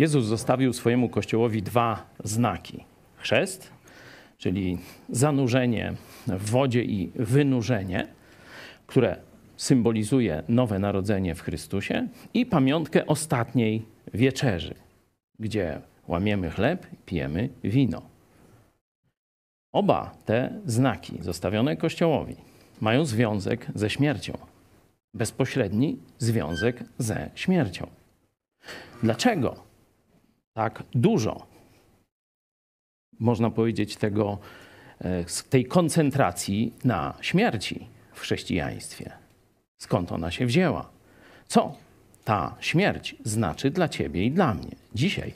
Jezus zostawił swojemu kościołowi dwa znaki: chrzest, czyli zanurzenie w wodzie i wynurzenie, które symbolizuje nowe narodzenie w Chrystusie, i pamiątkę ostatniej wieczerzy, gdzie łamiemy chleb, pijemy wino. Oba te znaki zostawione Kościołowi mają związek ze śmiercią. Bezpośredni związek ze śmiercią. Dlaczego tak dużo, można powiedzieć, tego, e, tej koncentracji na śmierci w chrześcijaństwie? Skąd ona się wzięła? Co ta śmierć znaczy dla ciebie i dla mnie dzisiaj?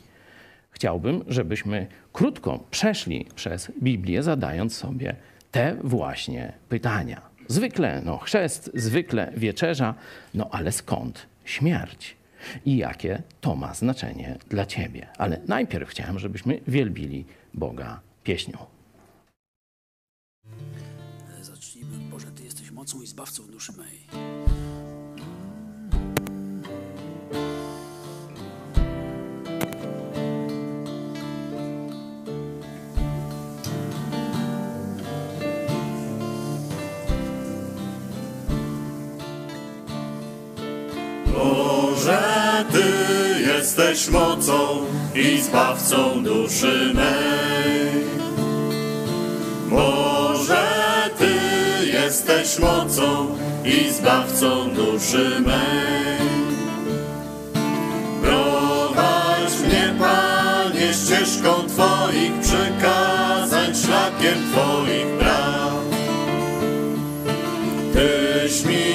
Chciałbym, żebyśmy krótko przeszli przez Biblię, zadając sobie te właśnie pytania. Zwykle no, chrzest, zwykle wieczerza, no ale skąd śmierć? I jakie to ma znaczenie dla ciebie? Ale najpierw chciałem, żebyśmy wielbili Boga pieśnią. Zacznijmy. Boże, Ty jesteś mocą i zbawcą duszy mej. Boże, Ty jesteś mocą i zbawcą duszy mej. Boże, Ty jesteś mocą i zbawcą duszy mej. Prowadź mnie, Panie, ścieżką Twoich przykazań, szlakiem Twoich praw. Tyś mi,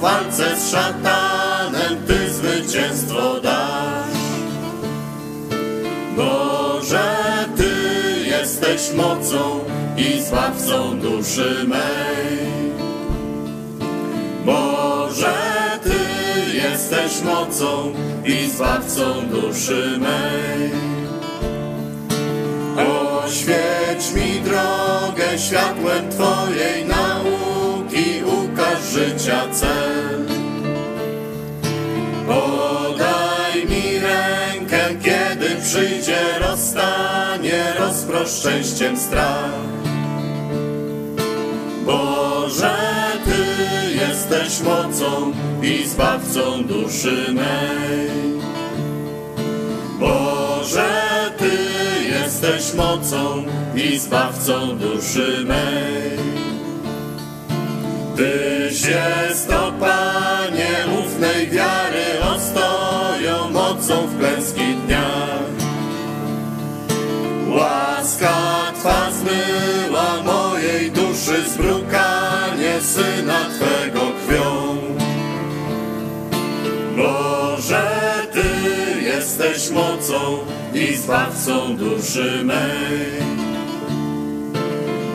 w walce z szatanem, Ty zwycięstwo dasz. Boże, Ty jesteś mocą i zbawcą duszy mej. Boże, Ty jesteś mocą i zbawcą duszy mej. Oświeć mi drogę światłem Twojej nauki, życia cel. Podaj mi rękę, kiedy przyjdzie rozstanie, rozprosz szczęściem strach. Boże, Ty jesteś mocą i zbawcą duszy mej. Boże, Ty jesteś mocą i zbawcą duszy mej. Tyś jest, o Panie, ufnej wiary ostoją mocą w klęskich dniach. Łaska Twa zmyła mojej duszy zbrukanie Syna Twego krwią. Boże, Ty jesteś mocą i zbawcą duszy mej.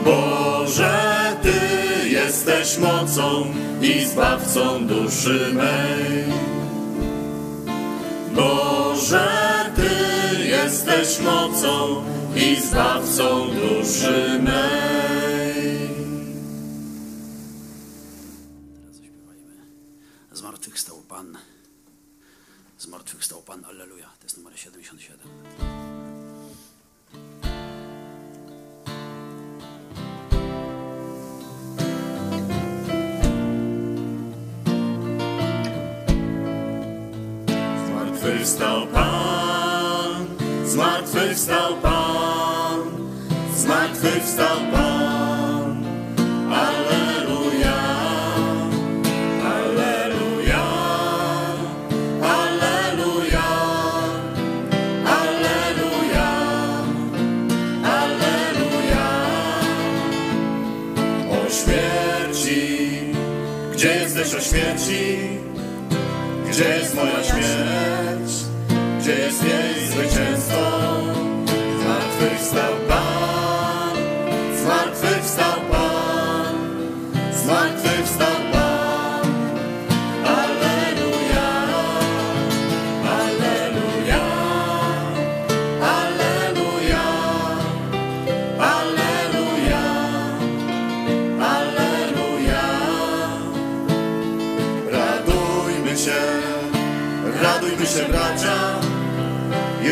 Boże, Ty jesteś mocą i zbawcą duszy mej. Boże, Ty jesteś mocą i zbawcą duszy mej. Teraz zaśpiewajmy. Zmartwychwstał Pan. Zmartwychwstał Pan. Alleluja. To jest numer 77. Zmartwychwstał Pan, zmartwychwstał Pan, zmartwychwstał Pan. Alleluja, Alleluja, Alleluja, Alleluja, Alleluja. O śmierci, gdzie jesteś o śmierci? Gdzie jest moja śmierć? Gdzie jest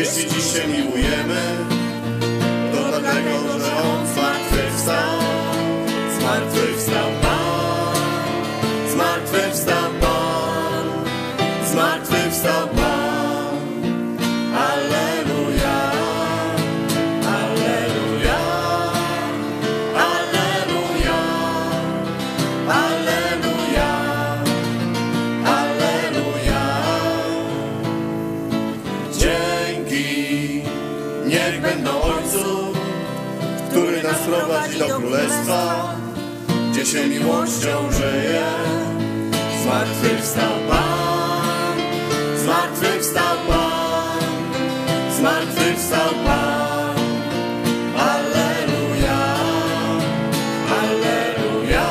jeśli dziś się miłujemy, się miłością żyje. Zmartwychwstał Pan, zmartwychwstał Pan, zmartwychwstał Pan. Alleluja, Alleluja,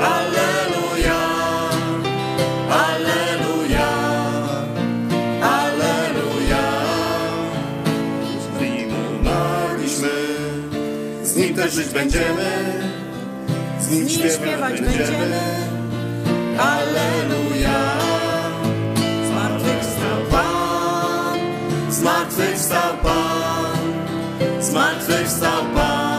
Alleluja, Alleluja, Alleluja. Z nim umarliśmy, z nim też żyć będziemy, nim śpiewać będziemy. Alleluja. Zmartwychwstał Pan, zmartwychwstał Pan, zmartwychwstał Pan.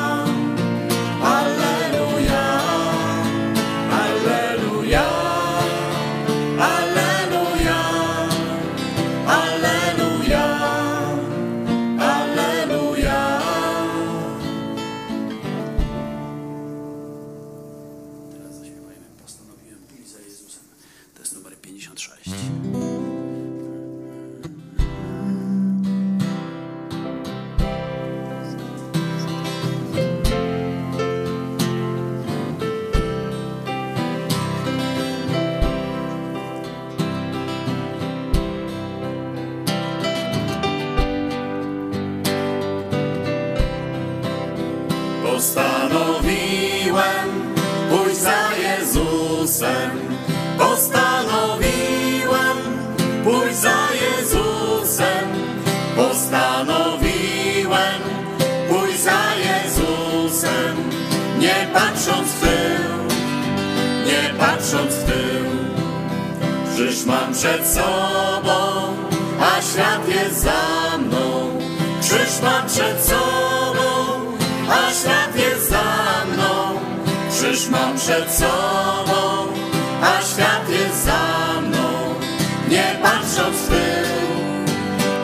Patrząc w tył, nie patrząc w tył. Krzyż mam przed sobą, a świat jest za mną. Krzyż mam przed sobą, a świat jest za mną. Krzyż mam przed sobą, a świat jest za mną. Nie patrząc w tył,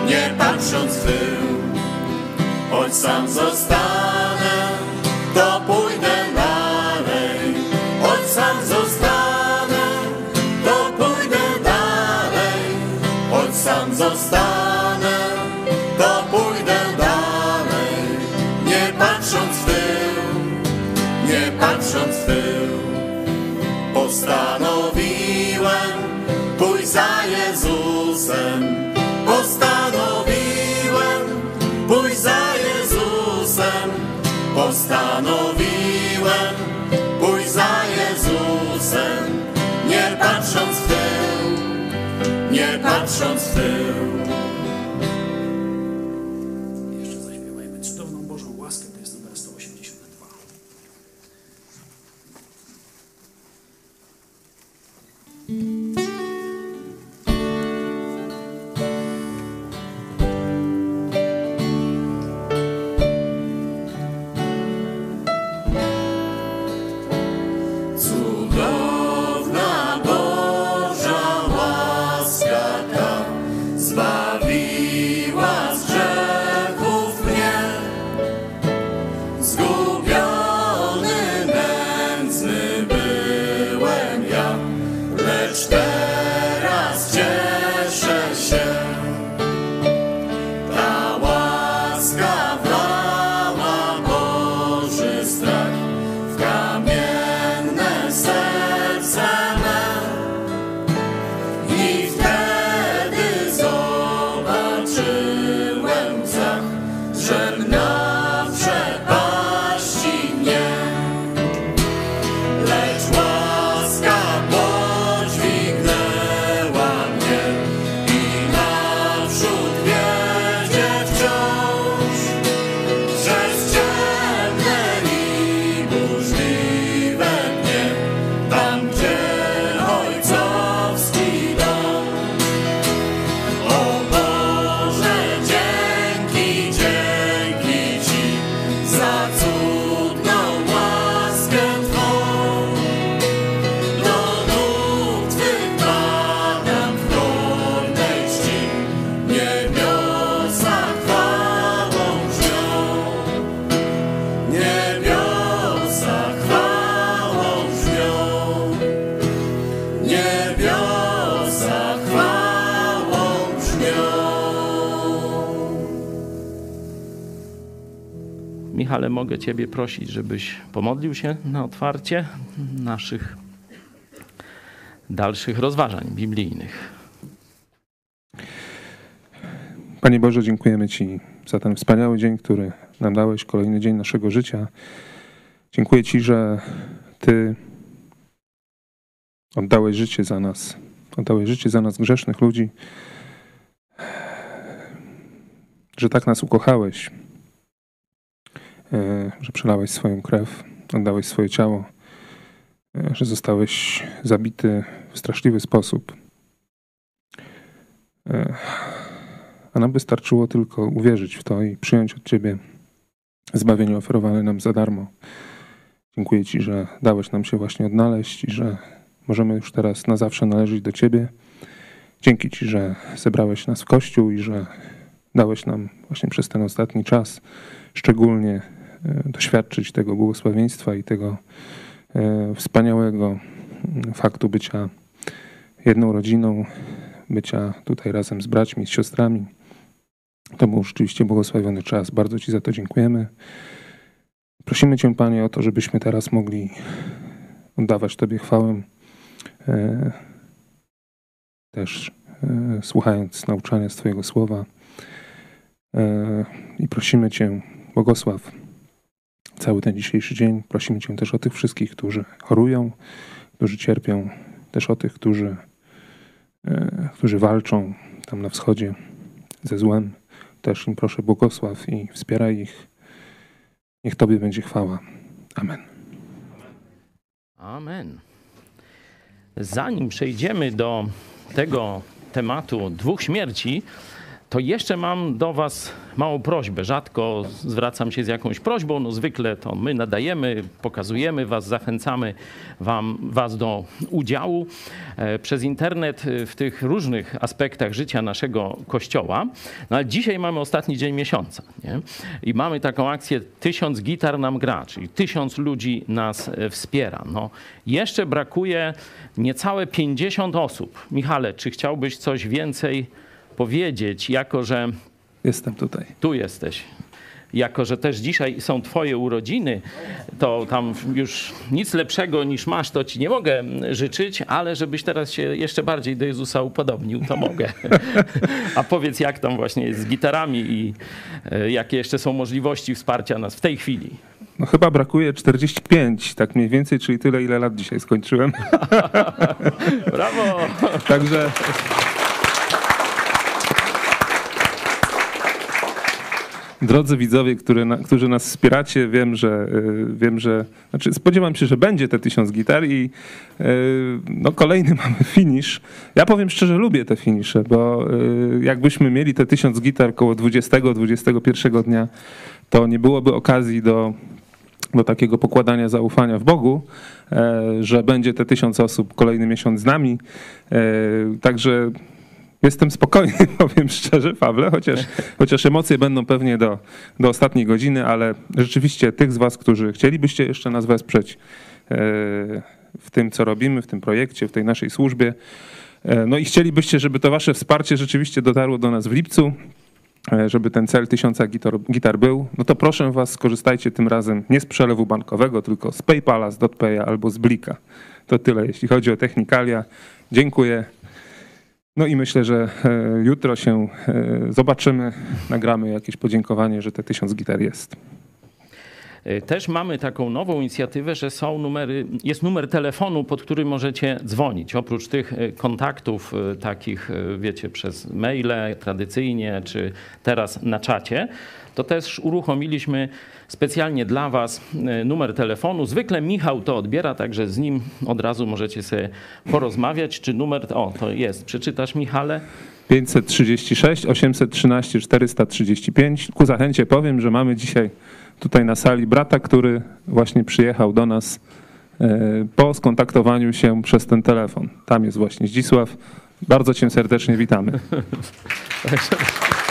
nie patrząc w tył. Choć sam zostanę, patrząc w tył, nie patrząc w tył. Postanowiłem pójść za Jezusem. Postanowiłem pójść za Jezusem. Postanowiłem pójść za Jezusem. Nie patrząc w tył, nie patrząc w tył. Michale, mogę Ciebie prosić, żebyś pomodlił się na otwarcie naszych dalszych rozważań biblijnych. Panie Boże, dziękujemy Ci za ten wspaniały dzień, który nam dałeś, kolejny dzień naszego życia. Dziękuję Ci, że Ty oddałeś życie za nas. Oddałeś życie za nas, grzesznych ludzi. Że tak nas ukochałeś, że przelałeś swoją krew, oddałeś swoje ciało, e, że zostałeś zabity w straszliwy sposób. E, a nam wystarczyło tylko uwierzyć w to i przyjąć od Ciebie zbawienie oferowane nam za darmo. Dziękuję Ci, że dałeś nam się właśnie odnaleźć i że możemy już teraz na zawsze należeć do Ciebie. Dzięki Ci, że zebrałeś nas w Kościół i że dałeś nam właśnie przez ten ostatni czas szczególnie e, doświadczyć tego błogosławieństwa i tego e, wspaniałego mm, faktu bycia jedną rodziną, bycia tutaj razem z braćmi, z siostrami. To był rzeczywiście błogosławiony czas. Bardzo Ci za to dziękujemy. Prosimy Cię, Panie, o to, żebyśmy teraz mogli oddawać Tobie chwałę. E, też e, słuchając nauczania z Twojego słowa. E, I prosimy Cię, błogosław cały ten dzisiejszy dzień. Prosimy Cię też o tych wszystkich, którzy chorują, którzy cierpią, też o tych, którzy, którzy walczą tam na wschodzie ze złem. Też im proszę błogosław i wspieraj ich. Niech Tobie będzie chwała. Amen. Amen. Zanim przejdziemy do tego tematu dwóch śmierci, to jeszcze mam do Was małą prośbę. Rzadko zwracam się z jakąś prośbą, no zwykle to my nadajemy, pokazujemy Was, zachęcamy wam, Was do udziału e, przez internet w tych różnych aspektach życia naszego Kościoła. No ale dzisiaj mamy ostatni dzień miesiąca nie? i mamy taką akcję Tysiąc gitar nam gra, czyli tysiąc ludzi nas e, wspiera. No, jeszcze brakuje niecałe 50 osób. Michale, czy chciałbyś coś więcej powiedzieć, jako że. Jestem tutaj. Tu jesteś. Jako, że też dzisiaj są Twoje urodziny, to tam już nic lepszego niż masz, to Ci nie mogę życzyć, ale żebyś teraz się jeszcze bardziej do Jezusa upodobnił, to mogę. A powiedz, jak tam właśnie jest z gitarami i e, jakie jeszcze są możliwości wsparcia nas w tej chwili. No chyba brakuje 45, tak mniej więcej, czyli tyle, ile lat dzisiaj skończyłem. Brawo! Także Drodzy widzowie, którzy nas wspieracie, wiem, że y, wiem, że znaczy spodziewam się, że będzie te tysiąc gitar i y, no kolejny mamy finish. Ja powiem szczerze, lubię te finisze, bo y, jakbyśmy mieli te tysiąc gitar koło 20-21 dnia, to nie byłoby okazji do do takiego pokładania zaufania w Bogu, e, że będzie te tysiąc osób kolejny miesiąc z nami. E, także Jestem spokojny, powiem szczerze, Pawle, chociaż, chociaż emocje będą pewnie do, do ostatniej godziny, ale rzeczywiście tych z Was, którzy chcielibyście jeszcze nas wesprzeć e, w tym, co robimy, w tym projekcie, w tej naszej służbie, e, no i chcielibyście, żeby to Wasze wsparcie rzeczywiście dotarło do nas w lipcu, e, żeby ten cel tysiąca gitar, gitar był, no to proszę Was, skorzystajcie tym razem nie z przelewu bankowego, tylko z PayPala, z DotPaya albo z Blika. To tyle, jeśli chodzi o technikalia. Dziękuję. No i myślę, że e, jutro się e, zobaczymy, nagramy jakieś podziękowanie, że te tysiąc gitar jest. E, też mamy taką nową inicjatywę, że są numery, jest numer telefonu, pod który możecie dzwonić. Oprócz tych kontaktów takich, wiecie, przez maile tradycyjnie, czy teraz na czacie, to też uruchomiliśmy specjalnie dla Was e, numer telefonu. Zwykle Michał to odbiera, także z nim od razu możecie sobie porozmawiać. Czy numer, o to jest, przeczytasz Michale? 536 813 435. Ku zachęcie powiem, że mamy dzisiaj tutaj na sali brata, który właśnie przyjechał do nas e, po skontaktowaniu się przez ten telefon. Tam jest właśnie Zdzisław. Bardzo cię serdecznie witamy.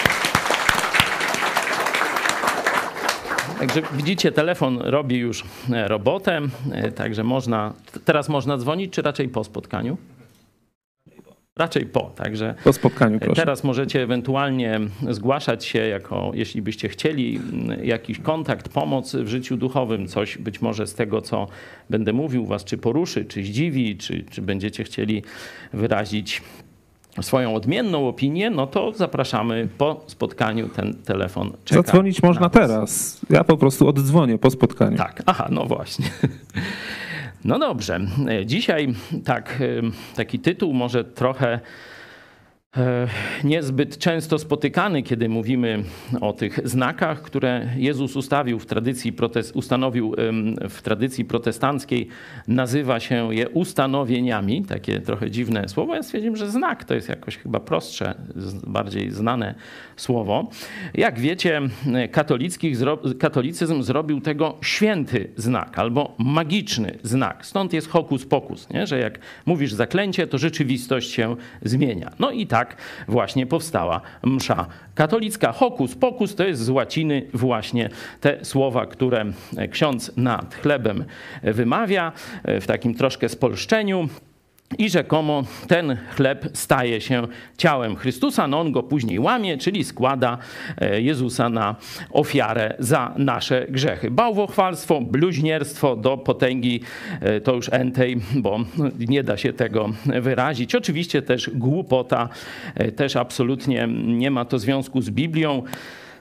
Także widzicie, telefon robi już e, robotę, e, także można, teraz można dzwonić, czy raczej po spotkaniu? Raczej po, także Po spotkaniu, proszę. teraz możecie ewentualnie zgłaszać się jako, jeśli byście chcieli, jakiś kontakt, pomoc w życiu duchowym, coś być może z tego, co będę mówił, was czy poruszy, czy zdziwi, czy, czy będziecie chcieli wyrazić swoją odmienną opinię, no to zapraszamy po spotkaniu, ten telefon czeka. Zadzwonić na można teraz. Ja po prostu oddzwonię po spotkaniu. Tak, aha, no właśnie. No dobrze. Dzisiaj tak, taki tytuł może trochę e, niezbyt często spotykany, kiedy mówimy o tych znakach, które Jezus ustawił w tradycji protest, ustanowił w tradycji protestanckiej, nazywa się je ustanowieniami. Takie trochę dziwne słowo. Ja stwierdziłem, że znak to jest jakoś chyba prostsze, bardziej znane słowo. Jak wiecie, katolicyzm zrobił tego święty znak albo magiczny znak. Stąd jest hokus pokus, nie? że jak mówisz zaklęcie, to rzeczywistość się zmienia. No i tak właśnie powstała msza katolicka. Hokus pokus to jest z łaciny właśnie te słowa, które ksiądz nad chlebem wymawia w takim troszkę spolszczeniu. I rzekomo ten chleb staje się ciałem Chrystusa, no on go później łamie, czyli składa e, Jezusa na ofiarę za nasze grzechy. Bałwochwalstwo, bluźnierstwo do potęgi e, to już entej, bo nie da się tego wyrazić. Oczywiście też głupota, e, też absolutnie nie ma to związku z Biblią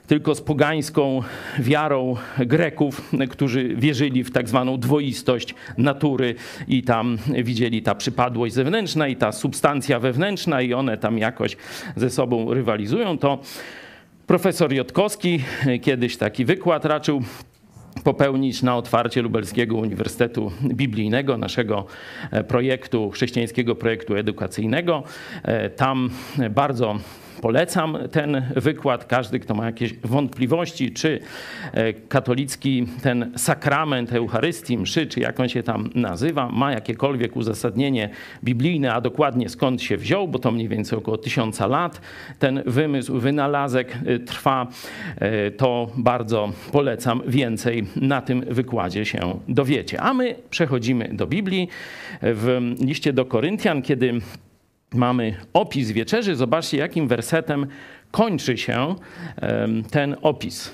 tylko z pogańską wiarą Greków, którzy wierzyli w tak zwaną dwoistość natury i tam widzieli ta przypadłość zewnętrzna i ta substancja wewnętrzna i one tam jakoś ze sobą rywalizują, to profesor Jotkowski kiedyś taki wykład raczył popełnić na otwarcie Lubelskiego Uniwersytetu Biblijnego, naszego e, projektu, chrześcijańskiego projektu edukacyjnego. E, Tam bardzo polecam ten wykład. Każdy, kto ma jakieś wątpliwości, czy e, katolicki ten sakrament Eucharystii, mszy, czy jak on się tam nazywa, ma jakiekolwiek uzasadnienie biblijne, a dokładnie skąd się wziął, bo to mniej więcej około tysiąca lat ten wymysł, wynalazek y, trwa, e, to bardzo polecam więcej na tym wykładzie się dowiecie. A my przechodzimy do Biblii. W liście do Koryntian, kiedy mamy opis wieczerzy, zobaczcie jakim wersetem kończy się ten opis.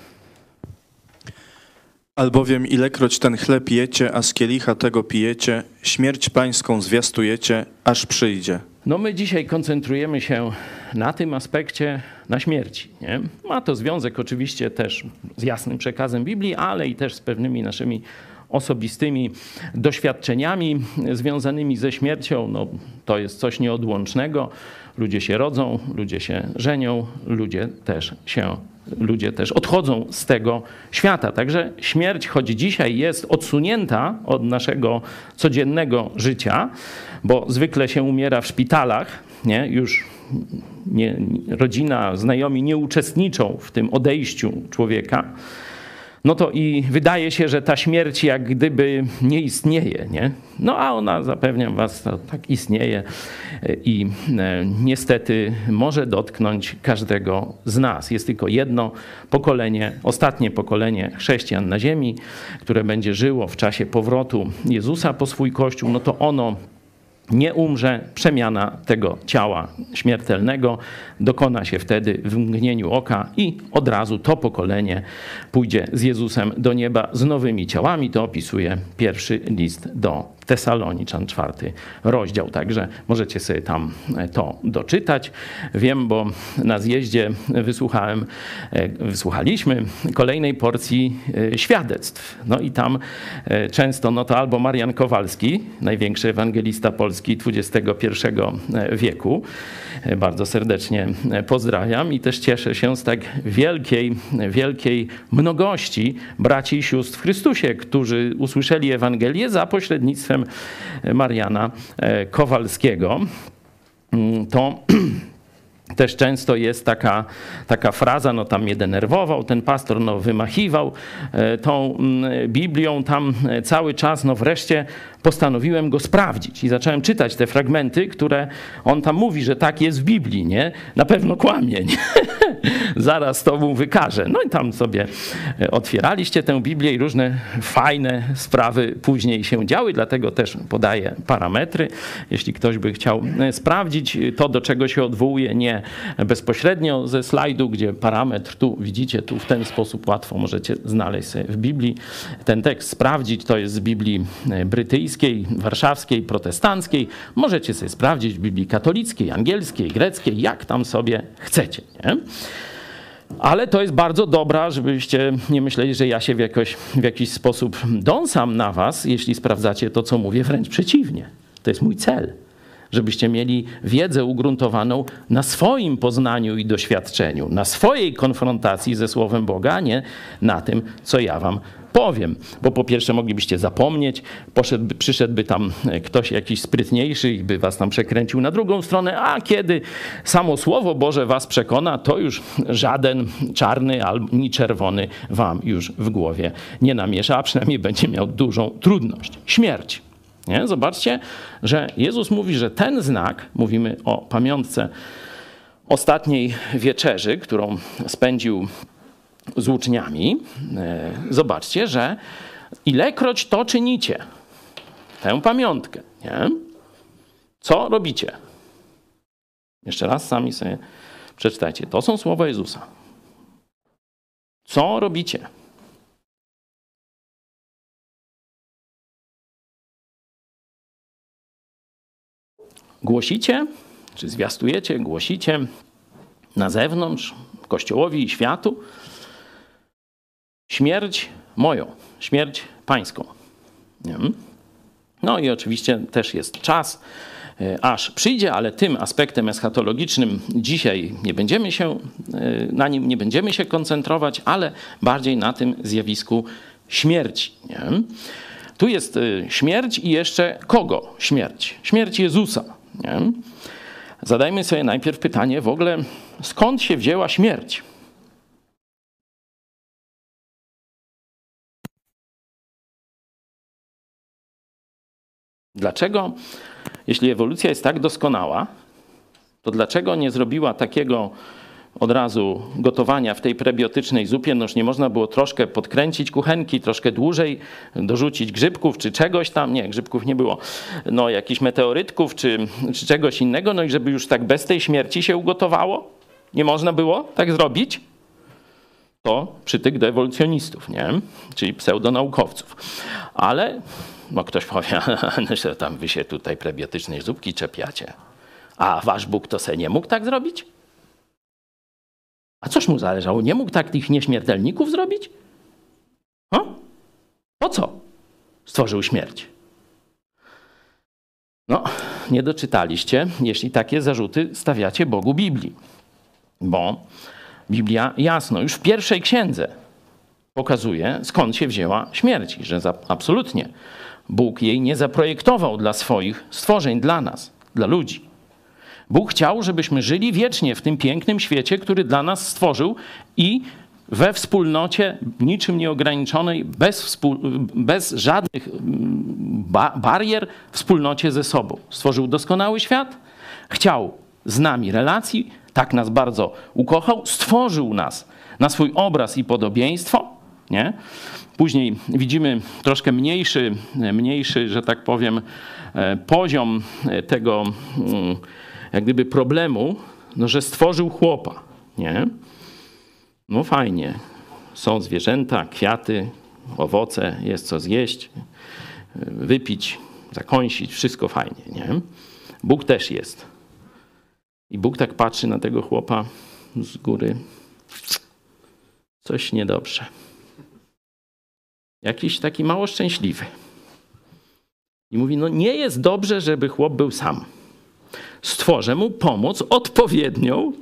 Albowiem ilekroć ten chleb jecie, a z kielicha tego pijecie, śmierć pańską zwiastujecie, aż przyjdzie. No my dzisiaj koncentrujemy się na tym aspekcie, na śmierci. Nie? Ma to związek oczywiście też z jasnym przekazem Biblii, ale i też z pewnymi naszymi osobistymi doświadczeniami związanymi ze śmiercią. No, to jest coś nieodłącznego. Ludzie się rodzą, ludzie się żenią, ludzie też się ludzie też odchodzą z tego świata. Także śmierć, choć dzisiaj jest odsunięta od naszego codziennego życia, bo zwykle się umiera w szpitalach, nie? już nie, rodzina, znajomi nie uczestniczą w tym odejściu człowieka, no to i wydaje się, że ta śmierć jak gdyby nie istnieje, nie? No a ona, zapewniam was, to tak istnieje i e, niestety może dotknąć każdego z nas. Jest tylko jedno pokolenie, ostatnie pokolenie chrześcijan na ziemi, które będzie żyło w czasie powrotu Jezusa po swój Kościół, no to ono nie umrze, przemiana tego ciała śmiertelnego dokona się wtedy w mgnieniu oka i od razu to pokolenie pójdzie z Jezusem do nieba z nowymi ciałami. To opisuje pierwszy list do Tesaloniczan, czwarty rozdział. Także możecie sobie tam to doczytać. Wiem, bo na zjeździe wysłuchałem, e, wysłuchaliśmy kolejnej porcji e, świadectw. No i tam e, często no to albo Marian Kowalski, największy ewangelista Polski XXI wieku. Bardzo serdecznie pozdrawiam i też cieszę się z tak wielkiej, wielkiej mnogości braci i sióstr w Chrystusie, którzy usłyszeli Ewangelię za pośrednictwem Mariana e, Kowalskiego. Mm, To też często jest taka, taka fraza, no tam mnie denerwował, ten pastor no wymachiwał e, tą mm, Biblią tam e, cały czas, no wreszcie postanowiłem go sprawdzić i zacząłem czytać te fragmenty, które on tam mówi, że tak jest w Biblii, nie? Na pewno kłamie, nie? Zaraz to mu wykażę. No i tam sobie e, otwieraliście tę Biblię i różne fajne sprawy później się działy, dlatego też podaję parametry. Jeśli ktoś by chciał e, sprawdzić to, do czego się odwołuje, nie bezpośrednio ze slajdu, gdzie parametr tu widzicie, tu w ten sposób łatwo możecie znaleźć sobie w Biblii ten tekst, sprawdzić. To jest z Biblii e, brytyjskiej, warszawskiej, protestanckiej. Możecie sobie sprawdzić w Biblii katolickiej, angielskiej, greckiej, jak tam sobie chcecie. Nie? Ale to jest bardzo dobra, żebyście nie myśleli, że ja się w, jakoś, w jakiś sposób dąsam na was, jeśli sprawdzacie to, co mówię, wręcz przeciwnie. To jest mój cel żebyście mieli wiedzę ugruntowaną na swoim poznaniu i doświadczeniu, na swojej konfrontacji ze Słowem Boga, a nie na tym, co ja wam powiem. Bo po pierwsze moglibyście zapomnieć, poszedłby, przyszedłby tam ktoś jakiś sprytniejszy i by was tam przekręcił na drugą stronę, a kiedy samo Słowo Boże was przekona, to już żaden czarny ani czerwony wam już w głowie nie namiesza, a przynajmniej będzie miał dużą trudność. Śmierć. Nie? Zobaczcie, że Jezus mówi, że ten znak, mówimy o pamiątce ostatniej wieczerzy, którą spędził z uczniami, e, zobaczcie, że ilekroć to czynicie, tę pamiątkę, nie? co robicie? Jeszcze raz sami sobie przeczytajcie. To są słowa Jezusa. Co robicie? Głosicie, czy zwiastujecie, głosicie na zewnątrz, Kościołowi i światu śmierć moją, śmierć pańską. No i oczywiście też jest czas, e, aż przyjdzie, ale tym aspektem eschatologicznym dzisiaj nie będziemy się, e, na nim nie będziemy się koncentrować, ale bardziej na tym zjawisku śmierci. Nie? Tu jest e, śmierć i jeszcze kogo śmierć? Śmierć Jezusa. Nie? Zadajmy sobie najpierw pytanie w ogóle, skąd się wzięła śmierć? Dlaczego, jeśli ewolucja jest tak doskonała, to dlaczego nie zrobiła takiego od razu gotowania w tej prebiotycznej zupie, noż nie można było troszkę podkręcić kuchenki, troszkę dłużej, dorzucić grzybków czy czegoś tam, nie, grzybków nie było, no jakichś meteorytków czy, czy czegoś innego, no i żeby już tak bez tej śmierci się ugotowało? Nie można było tak zrobić? To przytyk do ewolucjonistów, nie? czyli pseudonaukowców. Ale no ktoś powie, że tam wy się tutaj prebiotycznej zupki czepiacie. A wasz Bóg to se nie mógł tak zrobić? A coś mu zależało? Nie mógł tak tych nieśmiertelników zrobić? O? Po co stworzył śmierć? No, nie doczytaliście, jeśli takie zarzuty stawiacie Bogu Biblii. Bo Biblia jasno, już w pierwszej księdze pokazuje, skąd się wzięła śmierć. Że absolutnie Bóg jej nie zaprojektował dla swoich stworzeń, dla nas, dla ludzi. Bóg chciał, żebyśmy żyli wiecznie w tym pięknym świecie, który dla nas stworzył i we wspólnocie niczym nieograniczonej, bez, bez żadnych ba barier, wspólnocie ze sobą. Stworzył doskonały świat, chciał z nami relacji, tak nas bardzo ukochał, stworzył nas na swój obraz i podobieństwo. Nie? Później widzimy troszkę mniejszy, mniejszy, że tak powiem, e, poziom tego mm, jak gdyby problemu, no, że stworzył chłopa, nie? No fajnie, są zwierzęta, kwiaty, owoce, jest co zjeść, wypić, zakąsić, wszystko fajnie, nie? Bóg też jest. I Bóg tak patrzy na tego chłopa z góry. Coś niedobrze. Jakiś taki mało szczęśliwy. I mówi, no nie jest dobrze, żeby chłop był sam stworzę mu pomoc odpowiednią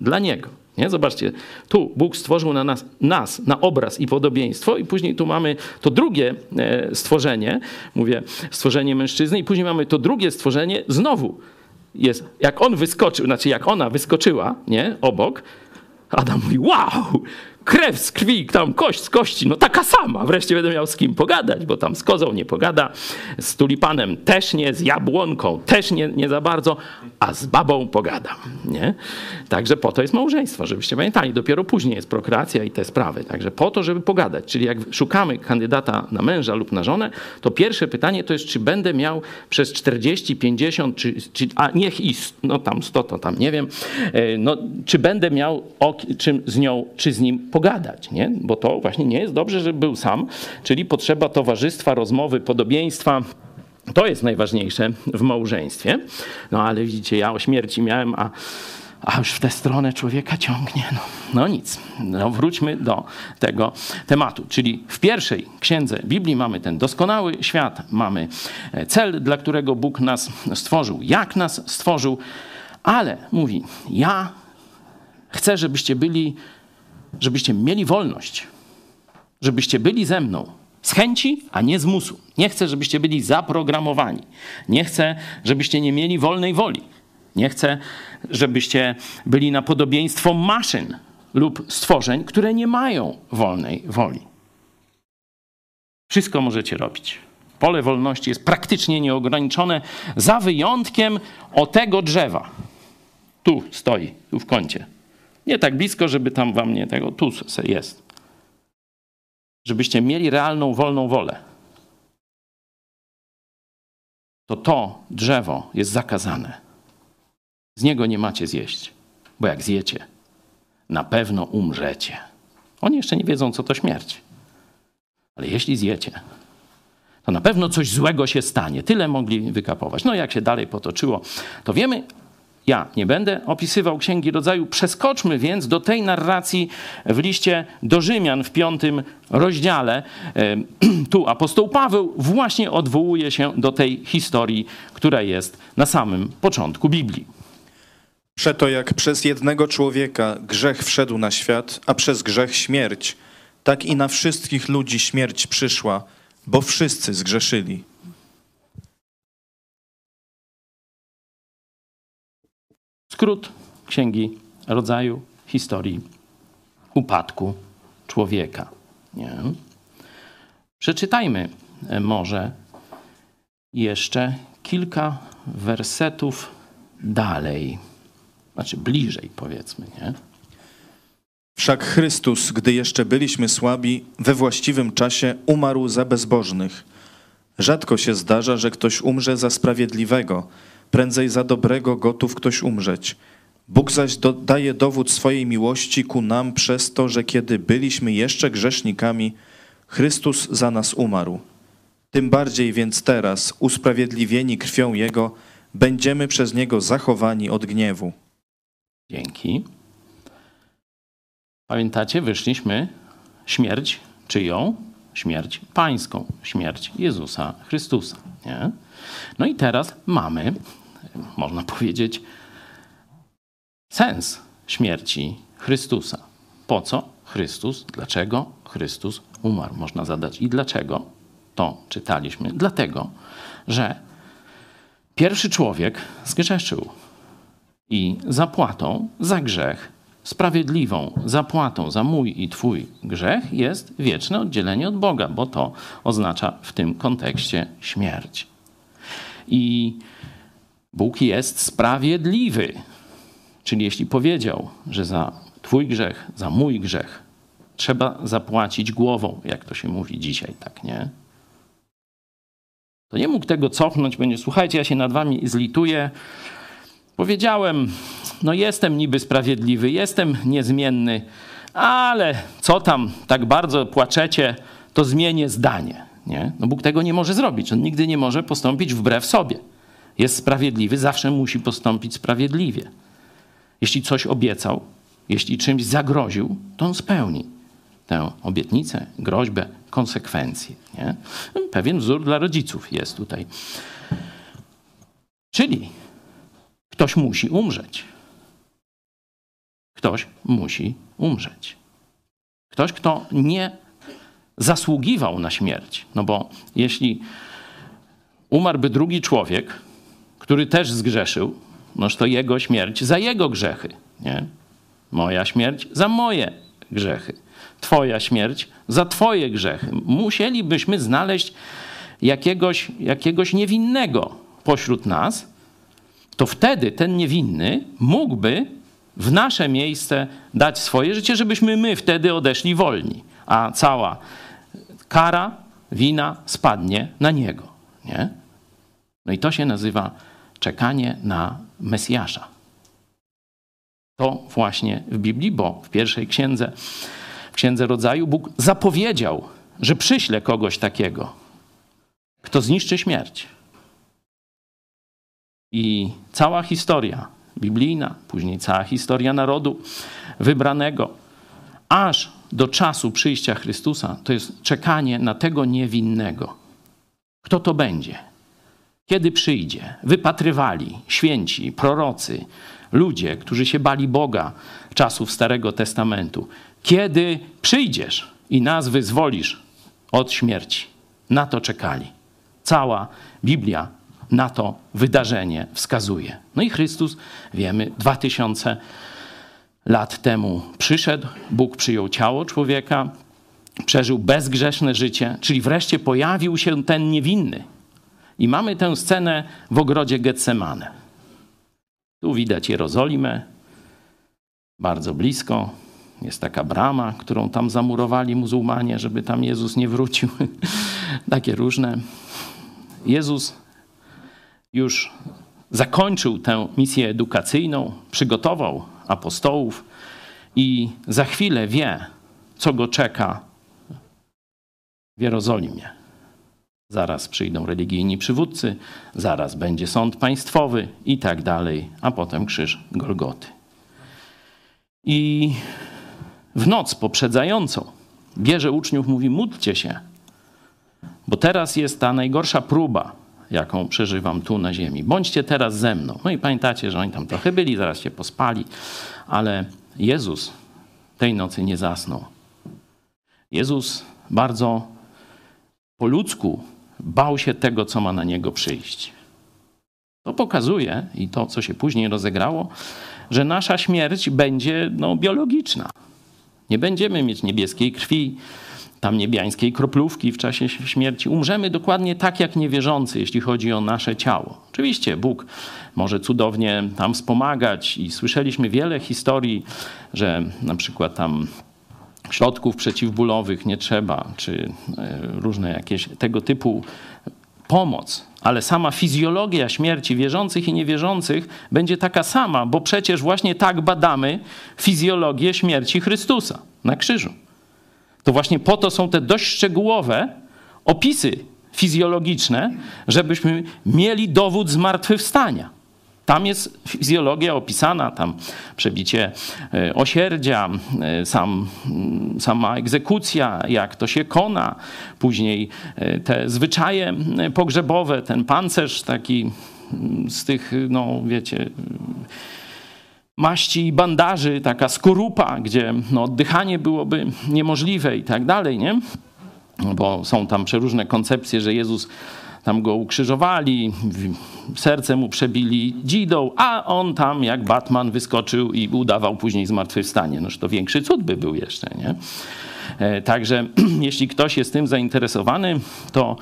dla niego. Nie? Zobaczcie, tu Bóg stworzył na nas, nas na obraz i podobieństwo, i później tu mamy to drugie e, stworzenie, mówię stworzenie mężczyzny, i później mamy to drugie stworzenie, znowu jest, jak on wyskoczył, znaczy jak ona wyskoczyła, nie, obok, Adam mówi, wow, krew z krwi, tam kość z kości, no taka sama. Wreszcie będę miał z kim pogadać, bo tam z kozą nie pogada, z tulipanem też nie, z jabłonką też nie, nie za bardzo, a z babą pogadam, nie? Także po to jest małżeństwo, żebyście pamiętali. Dopiero później jest prokreacja i te sprawy. Także po to, żeby pogadać. Czyli jak szukamy kandydata na męża lub na żonę, to pierwsze pytanie to jest, czy będę miał przez 40, 50, czy, czy a niech i no tam 100, to tam nie wiem, e, no, czy będę miał o, czym z nią, czy z nim pogadać, nie? Bo to właśnie nie jest dobrze, żeby był sam, czyli potrzeba towarzystwa, rozmowy, podobieństwa. To jest najważniejsze w małżeństwie. No ale widzicie, ja o śmierci miałem, a, a już w tę stronę człowieka ciągnie. No, no nic. No, wróćmy do tego tematu. Czyli w pierwszej księdze Biblii mamy ten doskonały świat, mamy cel, dla którego Bóg nas stworzył, jak nas stworzył, ale mówi, ja chcę, żebyście byli żebyście mieli wolność, żebyście byli ze mną z chęci, a nie z musu. Nie chcę, żebyście byli zaprogramowani. Nie chcę, żebyście nie mieli wolnej woli. Nie chcę, żebyście byli na podobieństwo maszyn lub stworzeń, które nie mają wolnej woli. Wszystko możecie robić. Pole wolności jest praktycznie nieograniczone, za wyjątkiem o tego drzewa. Tu stoi, tu w kącie. Nie tak blisko, żeby tam wam nie tego, tu jest. Żebyście mieli realną, wolną wolę. To to drzewo jest zakazane. Z niego nie macie zjeść, bo jak zjecie, na pewno umrzecie. Oni jeszcze nie wiedzą, co to śmierć. Ale jeśli zjecie, to na pewno coś złego się stanie. Tyle mogli wykapować. No jak się dalej potoczyło, to wiemy, ja nie będę opisywał Księgi Rodzaju. Przeskoczmy więc do tej narracji w liście do Rzymian w piątym rozdziale. Tu apostoł Paweł właśnie odwołuje się do tej historii, która jest na samym początku Biblii. Przeto jak przez jednego człowieka grzech wszedł na świat, a przez grzech śmierć, tak i na wszystkich ludzi śmierć przyszła, bo wszyscy zgrzeszyli. Skrót księgi rodzaju historii upadku człowieka. Nie? Przeczytajmy e, może jeszcze kilka wersetów dalej, znaczy bliżej powiedzmy, nie? Wszak Chrystus, gdy jeszcze byliśmy słabi, we właściwym czasie umarł za bezbożnych. Rzadko się zdarza, że ktoś umrze za sprawiedliwego, prędzej za dobrego gotów ktoś umrzeć. Bóg zaś do, daje dowód swojej miłości ku nam przez to, że kiedy byliśmy jeszcze grzesznikami, Chrystus za nas umarł. Tym bardziej więc teraz, usprawiedliwieni krwią Jego, będziemy przez Niego zachowani od gniewu. Dzięki. Pamiętacie, wyszliśmy śmierć czyją? Śmierć pańską, śmierć Jezusa Chrystusa. Nie? No i teraz mamy można powiedzieć, sens śmierci Chrystusa. Po co Chrystus? Dlaczego Chrystus umarł? Można zadać. I dlaczego? To czytaliśmy. Dlatego, że pierwszy człowiek zgrzeszył i zapłatą za grzech, sprawiedliwą zapłatą za mój i twój grzech jest wieczne oddzielenie od Boga, bo to oznacza w tym kontekście śmierć. I Bóg jest sprawiedliwy. Czyli jeśli powiedział, że za Twój grzech, za mój grzech trzeba zapłacić głową, jak to się mówi dzisiaj, tak nie? To nie mógł tego cofnąć, będzie słuchajcie, ja się nad wami zlituję. Powiedziałem, no jestem niby sprawiedliwy, jestem niezmienny, ale co tam, tak bardzo płaczecie, to zmienię zdanie. Nie? No Bóg tego nie może zrobić. On nigdy nie może postąpić wbrew sobie jest sprawiedliwy, zawsze musi postąpić sprawiedliwie. Jeśli coś obiecał, jeśli czymś zagroził, to on spełni tę obietnicę, groźbę, konsekwencje. Nie? Pewien wzór dla rodziców jest tutaj. Czyli ktoś musi umrzeć. Ktoś musi umrzeć. Ktoś, kto nie zasługiwał na śmierć. No bo jeśli umarłby drugi człowiek, który też zgrzeszył, noż to jego śmierć za jego grzechy. Nie? Moja śmierć za moje grzechy. Twoja śmierć za Twoje grzechy. Musielibyśmy znaleźć jakiegoś, jakiegoś niewinnego pośród nas, to wtedy ten niewinny mógłby w nasze miejsce dać swoje życie, żebyśmy my wtedy odeszli wolni, a cała kara, wina spadnie na niego. Nie? No i to się nazywa czekanie na Mesjasza. To właśnie w Biblii, bo w pierwszej księdze, w księdze rodzaju Bóg zapowiedział, że przyśle kogoś takiego, kto zniszczy śmierć. I cała historia biblijna, później cała historia narodu wybranego, aż do czasu przyjścia Chrystusa, to jest czekanie na tego niewinnego. Kto to będzie? Kiedy przyjdzie? Wypatrywali święci, prorocy, ludzie, którzy się bali Boga czasów Starego Testamentu. Kiedy przyjdziesz i nas wyzwolisz od śmierci? Na to czekali. Cała Biblia na to wydarzenie wskazuje. No i Chrystus, wiemy, dwa tysiące lat temu przyszedł, Bóg przyjął ciało człowieka, przeżył bezgrzeszne życie, czyli wreszcie pojawił się ten niewinny. I mamy tę scenę w ogrodzie Getsemane. Tu widać Jerozolimę, bardzo blisko. Jest taka brama, którą tam zamurowali muzułmanie, żeby tam Jezus nie wrócił. Takie różne. Jezus już zakończył tę misję edukacyjną, przygotował apostołów i za chwilę wie, co go czeka w Jerozolimie. Zaraz przyjdą religijni przywódcy, zaraz będzie sąd państwowy i tak dalej, a potem krzyż Golgoty. I w noc poprzedzającą bierze uczniów, mówi: módlcie się, bo teraz jest ta najgorsza próba, jaką przeżywam tu na ziemi. Bądźcie teraz ze mną. No i pamiętacie, że oni tam trochę byli, zaraz się pospali, ale Jezus tej nocy nie zasnął. Jezus bardzo po ludzku bał się tego, co ma na niego przyjść. To pokazuje, i to, co się później rozegrało, że nasza śmierć będzie no, biologiczna. Nie będziemy mieć niebieskiej krwi, tam niebiańskiej kroplówki w czasie śmierci. Umrzemy dokładnie tak jak niewierzący, jeśli chodzi o nasze ciało. Oczywiście Bóg może cudownie tam wspomagać i słyszeliśmy wiele historii, że na przykład tam środków przeciwbólowych nie trzeba, czy e, różne jakieś tego typu pomoc, ale sama fizjologia śmierci wierzących i niewierzących będzie taka sama, bo przecież właśnie tak badamy fizjologię śmierci Chrystusa na krzyżu. To właśnie po to są te dość szczegółowe opisy fizjologiczne, żebyśmy mieli dowód zmartwychwstania. Tam jest fizjologia opisana, tam przebicie e, osierdzia, e, sam, mm, sama egzekucja, jak to się kona, później e, te zwyczaje pogrzebowe, ten pancerz taki mm, z tych, no wiecie, maści i bandaży, taka skorupa, gdzie no, oddychanie byłoby niemożliwe i tak dalej, nie? Bo są tam przeróżne koncepcje, że Jezus tam go ukrzyżowali, serce mu przebili dzidą, a on tam jak Batman wyskoczył i udawał później zmartwychwstanie. Noż to większy cud by był jeszcze, nie? E, także jeśli ktoś jest tym zainteresowany, to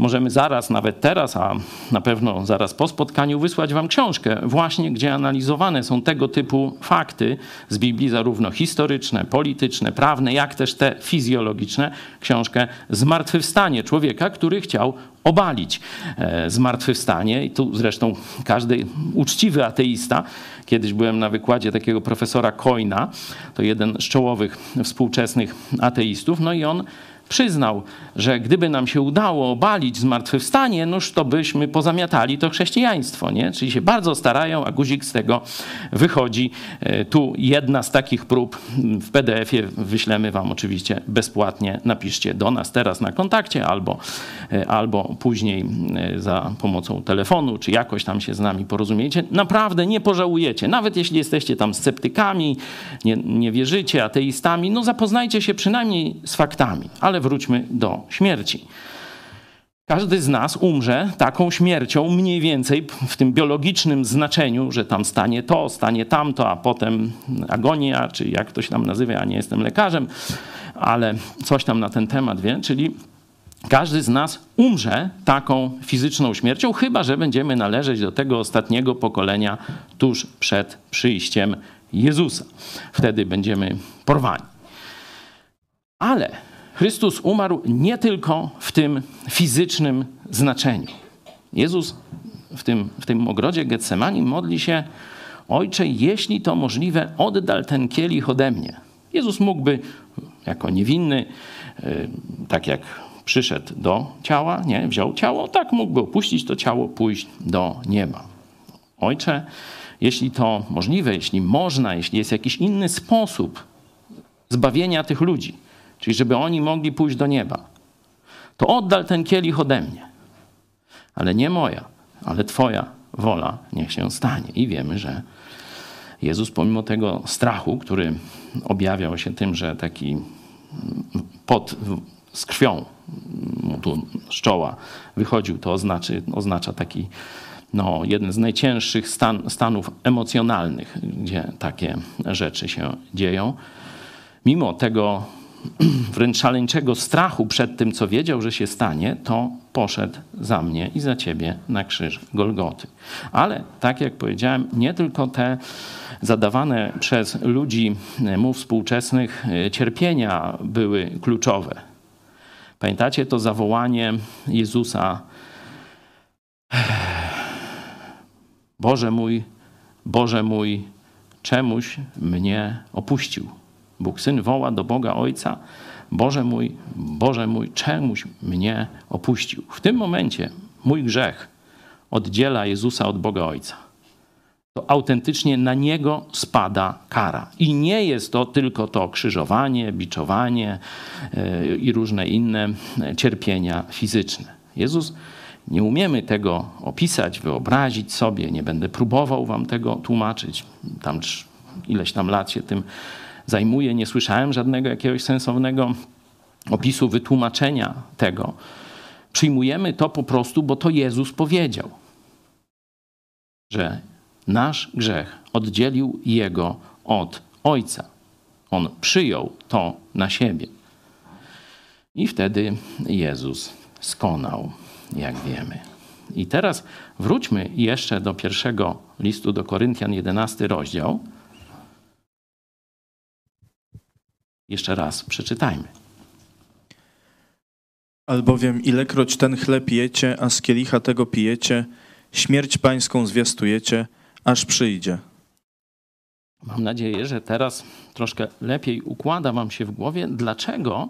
możemy zaraz, nawet teraz, a na pewno zaraz po spotkaniu, wysłać Wam książkę, właśnie gdzie analizowane są tego typu fakty z Biblii, zarówno historyczne, polityczne, prawne, jak też te fizjologiczne. Książkę Zmartwychwstanie człowieka, który chciał obalić e, zmartwychwstanie. I tu zresztą każdy uczciwy ateista, kiedyś byłem na wykładzie takiego profesora Coina, to jeden z czołowych współczesnych ateistów, no i on przyznał, że gdyby nam się udało obalić zmartwychwstanie, noż to byśmy pozamiatali to chrześcijaństwo, nie? Czyli się bardzo starają, a guzik z tego wychodzi. E, tu jedna z takich prób w PDF-ie wyślemy wam oczywiście bezpłatnie. Napiszcie do nas teraz na kontakcie albo, e, albo później e, za pomocą telefonu, czy jakoś tam się z nami porozumiecie. Naprawdę nie pożałujecie. Nawet jeśli jesteście tam sceptykami, nie, nie wierzycie, ateistami, no zapoznajcie się przynajmniej z faktami. Ale wróćmy do śmierci. Każdy z nas umrze taką śmiercią, mniej więcej w tym biologicznym znaczeniu, że tam stanie to, stanie tamto, a potem agonia, czy jak ktoś tam nazywa, ja nie jestem lekarzem, ale coś tam na ten temat wie, czyli każdy z nas umrze taką fizyczną śmiercią, chyba że będziemy należeć do tego ostatniego pokolenia tuż przed przyjściem Jezusa. Wtedy będziemy porwani. Ale Chrystus umarł nie tylko w tym fizycznym znaczeniu. Jezus w tym, w tym ogrodzie Getsemani modli się, Ojcze, jeśli to możliwe, oddal ten kielich ode mnie. Jezus mógłby jako niewinny, y, tak jak przyszedł do ciała, nie, wziął ciało, tak mógłby opuścić to ciało, pójść do nieba. Ojcze, jeśli to możliwe, jeśli można, jeśli jest jakiś inny sposób zbawienia tych ludzi, czyli żeby oni mogli pójść do nieba, to oddal ten kielich ode mnie. Ale nie moja, ale Twoja wola niech się stanie. I wiemy, że Jezus, pomimo tego strachu, który objawiał się tym, że taki pot z krwią tu z czoła wychodził, to oznacza taki no, jeden z najcięższych stan, stanów emocjonalnych, gdzie takie rzeczy się dzieją. Mimo tego wręcz szaleńczego strachu przed tym, co wiedział, że się stanie, to poszedł za mnie i za ciebie na krzyż Golgoty. Ale tak jak powiedziałem, nie tylko te zadawane przez ludzi mu współczesnych e, cierpienia były kluczowe. Pamiętacie to zawołanie Jezusa: Boże mój, Boże mój, czemuś mnie opuścił? Bóg Syn woła do Boga Ojca: Boże mój, Boże mój, czemuś mnie opuścił? W tym momencie mój grzech oddziela Jezusa od Boga Ojca to autentycznie na niego spada kara. I nie jest to tylko to krzyżowanie, biczowanie e, i różne inne cierpienia fizyczne. Jezus, nie umiemy tego opisać, wyobrazić sobie, nie będę próbował wam tego tłumaczyć. Tam ileś tam lat się tym zajmuję, nie słyszałem żadnego jakiegoś sensownego opisu, wytłumaczenia tego. Przyjmujemy to po prostu, bo to Jezus powiedział, że nasz grzech oddzielił Jego od Ojca. On przyjął to na siebie. I wtedy Jezus skonał, jak wiemy. I teraz wróćmy jeszcze do pierwszego listu do Koryntian, 11 rozdział. Jeszcze raz przeczytajmy. Albowiem ilekroć ten chleb jecie, a z kielicha tego pijecie, śmierć pańską zwiastujecie – aż przyjdzie. Mam nadzieję, że teraz troszkę lepiej układa Wam się w głowie, dlaczego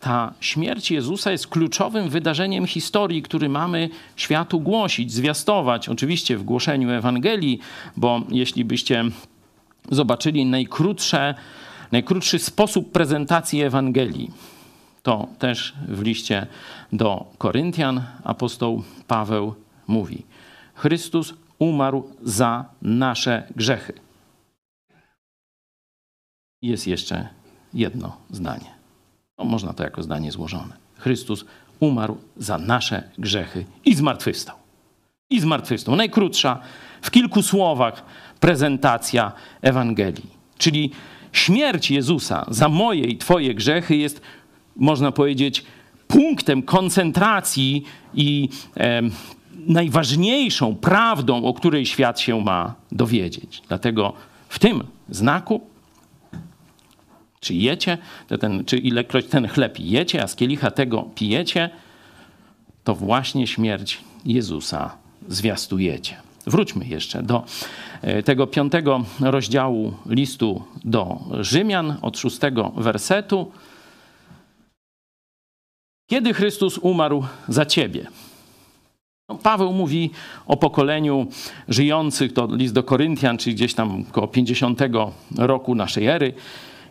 ta śmierć Jezusa jest kluczowym wydarzeniem historii, który mamy światu głosić, zwiastować. Oczywiście w głoszeniu Ewangelii, bo jeśli byście zobaczyli najkrótsze, najkrótszy sposób prezentacji Ewangelii, to też w liście do Koryntian apostoł Paweł mówi: Chrystus umarł za nasze grzechy. Jest jeszcze jedno zdanie. No, można to jako zdanie złożone. Chrystus umarł za nasze grzechy i zmartwychwstał. I zmartwychwstał. Najkrótsza, w kilku słowach prezentacja Ewangelii. Czyli śmierć Jezusa za moje i Twoje grzechy jest, można powiedzieć, punktem koncentracji i e, najważniejszą prawdą, o której świat się ma dowiedzieć. Dlatego w tym znaku, czy jecie, ten, czy ilekroć ten chleb jecie, a z kielicha tego pijecie, to właśnie śmierć Jezusa zwiastujecie. Wróćmy jeszcze do e, tego piątego rozdziału listu do Rzymian od szóstego wersetu. Kiedy Chrystus umarł za ciebie? No, Paweł mówi o pokoleniu żyjących, to list do Koryntian, czyli gdzieś tam około 50 roku naszej ery,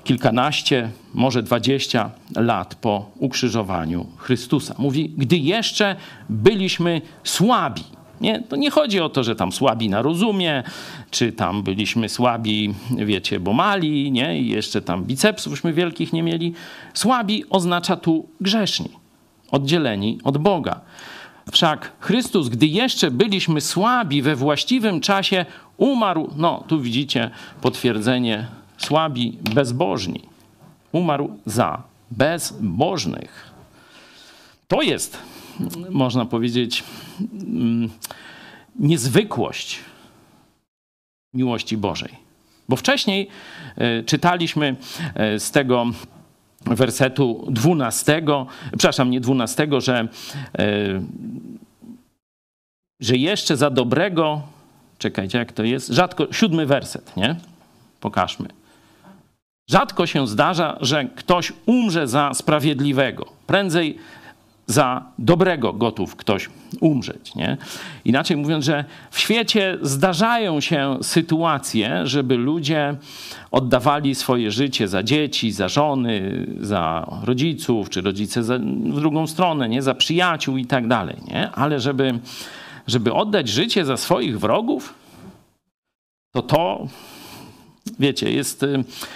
kilkanaście, może dwadzieścia lat po ukrzyżowaniu Chrystusa. Mówi, gdy jeszcze byliśmy słabi. Nie, to nie chodzi o to, że tam słabi na rozumie, czy tam byliśmy słabi, wiecie, bo mali, nie, i jeszcze tam bicepsówśmy wielkich nie mieli. Słabi oznacza tu grzeszni, oddzieleni od Boga wszak Chrystus, gdy jeszcze byliśmy słabi we właściwym czasie, umarł. No, tu widzicie potwierdzenie słabi, bezbożni. Umarł za bezbożnych. To jest, można powiedzieć, mm, niezwykłość miłości Bożej. Bo wcześniej e, czytaliśmy e, z tego wersetu 12, przepraszam, nie 12, że, e, że jeszcze za dobrego, czekajcie, jak to jest, rzadko, siódmy werset, nie? Pokażmy. Rzadko się zdarza, że ktoś umrze za sprawiedliwego. Prędzej za dobrego gotów ktoś umrzeć. Nie? Inaczej mówiąc, że w świecie zdarzają się sytuacje, żeby ludzie oddawali swoje życie za dzieci, za żony, za rodziców, czy rodzice za, w drugą stronę, nie? za przyjaciół i tak dalej. Nie? Ale żeby, żeby oddać życie za swoich wrogów, to to, wiecie, jest,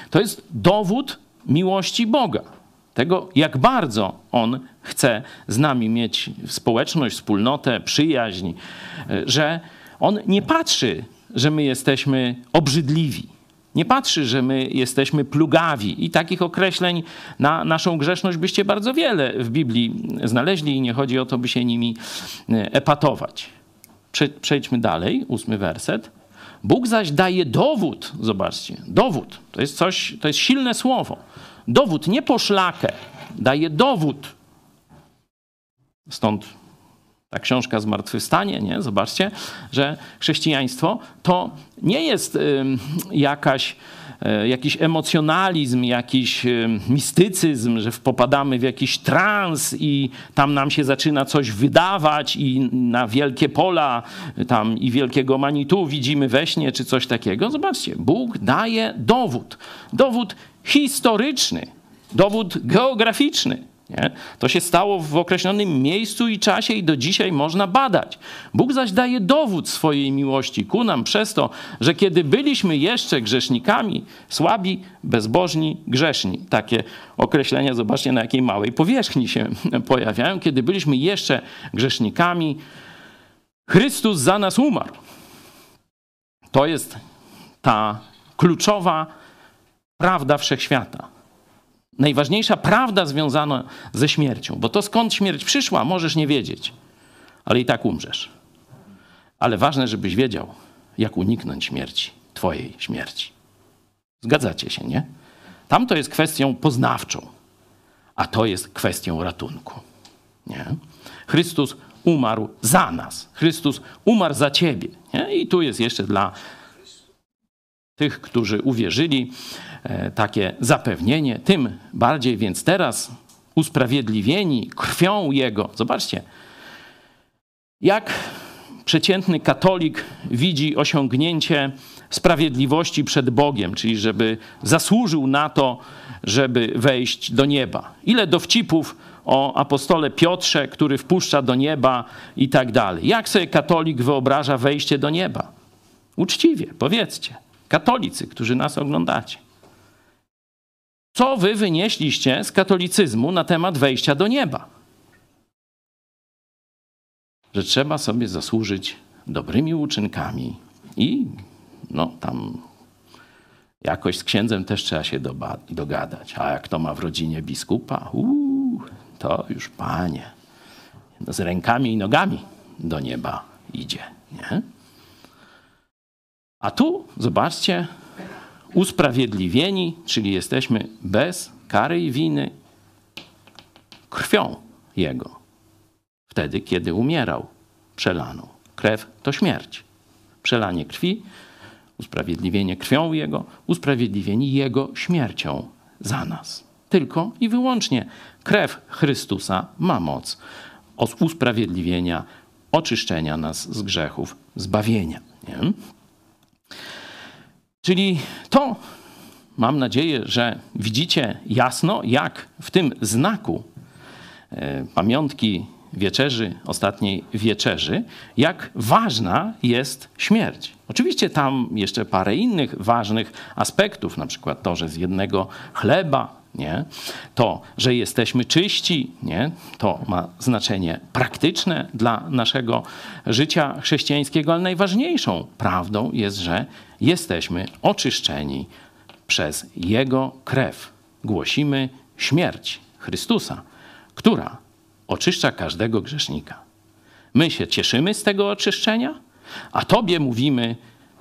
to jest dowód miłości Boga tego, jak bardzo On chce z nami mieć społeczność, wspólnotę, przyjaźń, że On nie patrzy, że my jesteśmy obrzydliwi. Nie patrzy, że my jesteśmy plugawi. I takich określeń na naszą grzeszność byście bardzo wiele w Biblii znaleźli i nie chodzi o to, by się nimi e, epatować. Przejdźmy dalej, ósmy werset. Bóg zaś daje dowód, zobaczcie, dowód, to jest coś, to jest silne słowo Dowód, nie poszlakę, daje dowód. Stąd ta książka Zmartwychwstanie, nie? Zobaczcie, że chrześcijaństwo to nie jest jakaś jakiś emocjonalizm, jakiś mistycyzm, że popadamy w jakiś trans i tam nam się zaczyna coś wydawać i na wielkie pola tam i wielkiego Manitu widzimy we śnie czy coś takiego. Zobaczcie, Bóg daje dowód. Dowód historyczny, dowód geograficzny. Nie? To się stało w określonym miejscu i czasie i do dzisiaj można badać. Bóg zaś daje dowód swojej miłości ku nam przez to, że kiedy byliśmy jeszcze grzesznikami, słabi, bezbożni, grzeszni. Takie określenia, zobaczcie na jakiej małej powierzchni się pojawiają. Kiedy byliśmy jeszcze grzesznikami, Chrystus za nas umarł. To jest ta kluczowa prawda wszechświata. Najważniejsza prawda związana ze śmiercią, bo to skąd śmierć przyszła, możesz nie wiedzieć, ale i tak umrzesz. Ale ważne, żebyś wiedział, jak uniknąć śmierci, Twojej śmierci. Zgadzacie się, nie? Tam to jest kwestią poznawczą, a to jest kwestią ratunku. Nie? Chrystus umarł za nas. Chrystus umarł za ciebie. Nie? I tu jest jeszcze dla tych, którzy uwierzyli, e, takie zapewnienie, tym bardziej więc teraz usprawiedliwieni krwią Jego. Zobaczcie, jak przeciętny katolik widzi osiągnięcie sprawiedliwości przed Bogiem, czyli żeby zasłużył na to, żeby wejść do nieba. Ile dowcipów o apostole Piotrze, który wpuszcza do nieba i tak dalej. Jak sobie katolik wyobraża wejście do nieba? Uczciwie, powiedzcie katolicy, którzy nas oglądacie. Co wy wynieśliście z katolicyzmu na temat wejścia do nieba? Że trzeba sobie zasłużyć dobrymi uczynkami i no tam jakoś z księdzem też trzeba się dogadać. A jak to ma w rodzinie biskupa, uu, to już panie, z rękami i nogami do nieba idzie. Nie? A tu, zobaczcie, usprawiedliwieni, czyli jesteśmy bez kary i winy krwią Jego. Wtedy, kiedy umierał przelaną. Krew to śmierć. Przelanie krwi, usprawiedliwienie krwią Jego, usprawiedliwieni Jego śmiercią za nas. Tylko i wyłącznie krew Chrystusa ma moc usprawiedliwienia, oczyszczenia nas z grzechów, zbawienia. Nie? Czyli to mam nadzieję, że widzicie jasno, jak w tym znaku e, pamiątki wieczerzy, ostatniej wieczerzy, jak ważna jest śmierć. Oczywiście tam jeszcze parę innych ważnych aspektów, na przykład to, że z jednego chleba nie? To, że jesteśmy czyści, nie? To ma znaczenie praktyczne dla naszego życia chrześcijańskiego, ale najważniejszą prawdą jest, że jesteśmy oczyszczeni przez Jego krew. Głosimy śmierć Chrystusa, która oczyszcza każdego grzesznika. My się cieszymy z tego oczyszczenia, a Tobie mówimy,